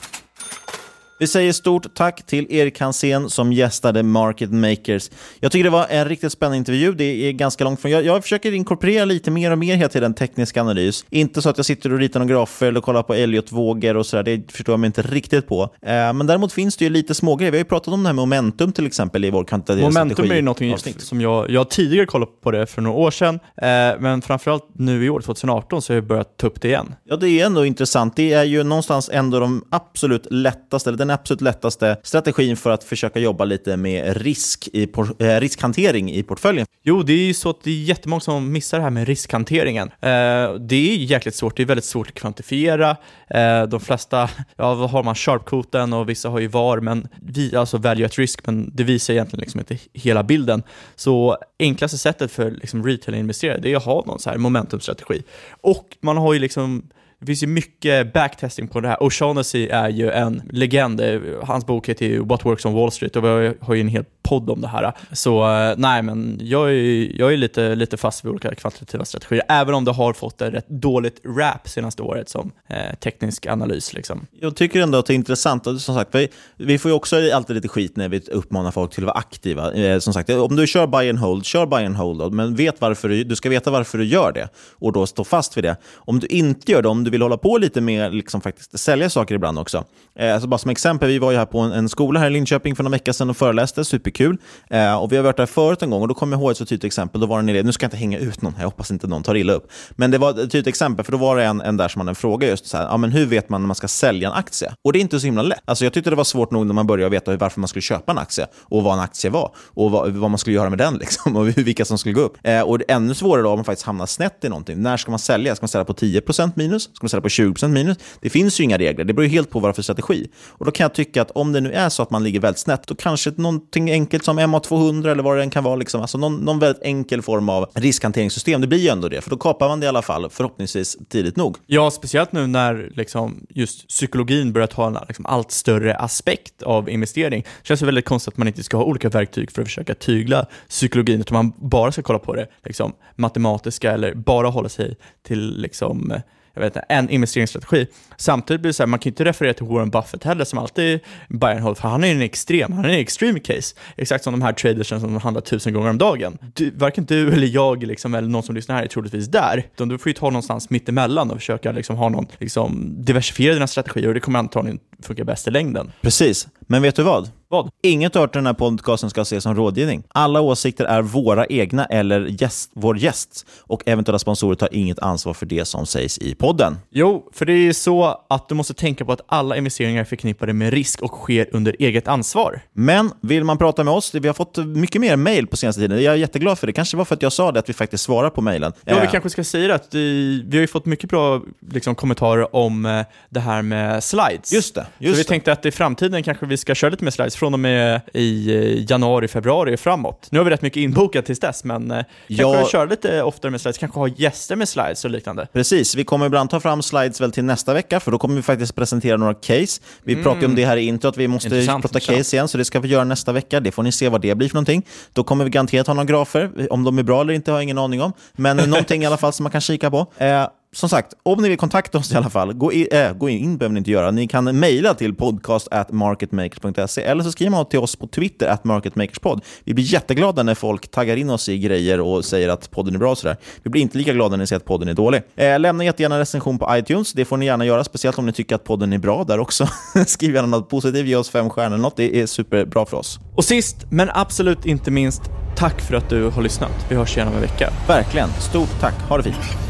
Vi säger stort tack till Erik Hansén som gästade Market Makers. Jag tycker det var en riktigt spännande intervju. Det är ganska långt från... Jag, jag försöker inkorporera lite mer och mer hela tiden teknisk analys. Inte så att jag sitter och ritar några grafer eller kollar på Elliot-vågor och sådär. Det förstår jag mig inte riktigt på. Eh, men däremot finns det ju lite smågrejer. Vi har ju pratat om det här med momentum till exempel i vår kvantitativa
Momentum är ju någonting
avsnitt.
som jag, jag tidigare kollat på det för några år sedan, eh, men framförallt nu i år, 2018, så har jag börjat ta upp det igen.
Ja, det är ändå intressant. Det är ju någonstans ändå de absolut lättaste, eller den absolut lättaste strategin för att försöka jobba lite med risk i, por- eh, riskhantering i portföljen.
Jo, det är ju så att det är jättemånga som missar det här med riskhanteringen. Eh, det är jäkligt svårt, det är väldigt svårt att kvantifiera. Eh, de flesta, ja vad har man, sharpkoten och vissa har ju VAR, men vi, alltså value at risk, men det visar egentligen liksom inte hela bilden. Så enklaste sättet för liksom retail-investerare, det är att ha någon så här momentumstrategi. Och man har ju liksom det finns ju mycket backtesting på det här. O'Shaughnessy är ju en legend. Hans bok heter ju What Works on Wall Street och vi har ju en hel podd om det här. Så eh, nej, men jag är, jag är lite, lite fast vid olika kvantitativa strategier, även om det har fått ett rätt dåligt rap senaste året som eh, teknisk analys. Liksom.
Jag tycker ändå att det är intressant. Och som sagt, vi, vi får ju också alltid lite skit när vi uppmanar folk till att vara aktiva. Eh, som sagt, om du kör buy and hold, kör buy and hold, men vet varför du, du ska veta varför du gör det och då stå fast vid det. Om du inte gör det, om du vill hålla på lite med liksom faktiskt sälja saker ibland också. Eh, alltså bara som exempel, vi var ju här på en, en skola här i Linköping för några veckor sedan och föreläste, superkul. Eh, och vi har varit där förut en gång och då kommer jag ihåg ett så tydligt exempel. Då var det en elev, nu ska jag inte hänga ut någon, jag hoppas inte någon tar illa upp. Men det var ett tydligt exempel, för då var det en, en där som hade en fråga just så här, ja, men hur vet man när man ska sälja en aktie? Och det är inte så himla lätt. Alltså jag tyckte det var svårt nog när man började veta varför man skulle köpa en aktie och vad en aktie var och vad, vad man skulle göra med den liksom, och vilka som skulle gå upp. Eh, och det är ännu svårare då om man faktiskt hamnar snett i någonting. När ska man sälja? Ska man sälja på 10% minus? Ska man sälja på 20% minus? Det finns ju inga regler. Det beror ju helt på vad det är för strategi. Och då kan jag tycka att om det nu är så att man ligger väldigt snett, då kanske någonting enkelt som MA200 eller vad det än kan vara, liksom, alltså någon, någon väldigt enkel form av riskhanteringssystem, det blir ju ändå det. För då kapar man det i alla fall, förhoppningsvis tidigt nog.
Ja, speciellt nu när liksom, just psykologin börjar ta en liksom, allt större aspekt av investering. Det känns väldigt konstigt att man inte ska ha olika verktyg för att försöka tygla psykologin, utan man bara ska kolla på det liksom, matematiska eller bara hålla sig till liksom, jag vet inte, en investeringsstrategi. Samtidigt blir det så här, man kan inte referera till Warren Buffett heller som alltid buy and för han är en extrem, han är en extreme case. Exakt som de här tradersen som handlar tusen gånger om dagen. Du, varken du eller jag liksom, eller någon som lyssnar här är troligtvis där, utan du får ju ta någonstans mittemellan och försöka liksom, ha någon, liksom, diversifiera dina strategier och det kommer antagligen funka bäst i längden.
Precis, men vet du vad?
Vad?
Inget av den här podcasten ska ses som rådgivning. Alla åsikter är våra egna eller gäst, vår gästs och eventuella sponsorer tar inget ansvar för det som sägs i podden.
Jo, för det är så att du måste tänka på att alla investeringar är förknippade med risk och sker under eget ansvar.
Men vill man prata med oss, vi har fått mycket mer mejl på senaste tiden. Jag är jätteglad för det. Kanske var för att jag sa det, att vi faktiskt svarar på mejlen.
Ja, vi
Eh,
kanske ska säga det att vi, vi har ju fått mycket bra liksom, kommentarer om eh, det här med slides.
Just det,
så
just
vi
det.
tänkte att i framtiden kanske vi ska köra lite mer slides från och med i eh, januari, februari och framåt. Nu har vi rätt mycket inbokat tills dess, men eh,
Ja.
kanske köra lite oftare med slides, kanske ha gäster med slides och liknande.
Precis, vi kommer ibland ta fram slides väl till nästa vecka, för då kommer vi faktiskt presentera några case. Vi
Mm.
pratade om det här i intro, att vi måste
Intressant,
prata
intressant.
case igen, så det ska vi göra nästa vecka. Det får ni se vad det blir för någonting. Då kommer vi garanterat ha några grafer. Om de är bra eller inte har jag ingen aning om, men någonting i alla fall som man kan kika på. Eh, som sagt, om ni vill kontakta oss i alla fall, gå, i, äh, gå in, behöver ni inte göra. Ni kan mejla till podcast@marketmakers.se eller så skriver man till oss på Twitter, at marketmakerspod. Vi blir jätteglada när folk taggar in oss i grejer och säger att podden är bra och sådär. Vi blir inte lika glada när ni säger att podden är dålig. Eh, lämna jättegärna en recension på iTunes, det får ni gärna göra, speciellt om ni tycker att podden är bra där också. Skriv gärna något positivt, ge oss fem stjärnor eller något, det är superbra för oss.
Och sist, men absolut inte minst, tack för att du har lyssnat. Vi hörs igen om en vecka.
Verkligen, stort tack, ha det fint.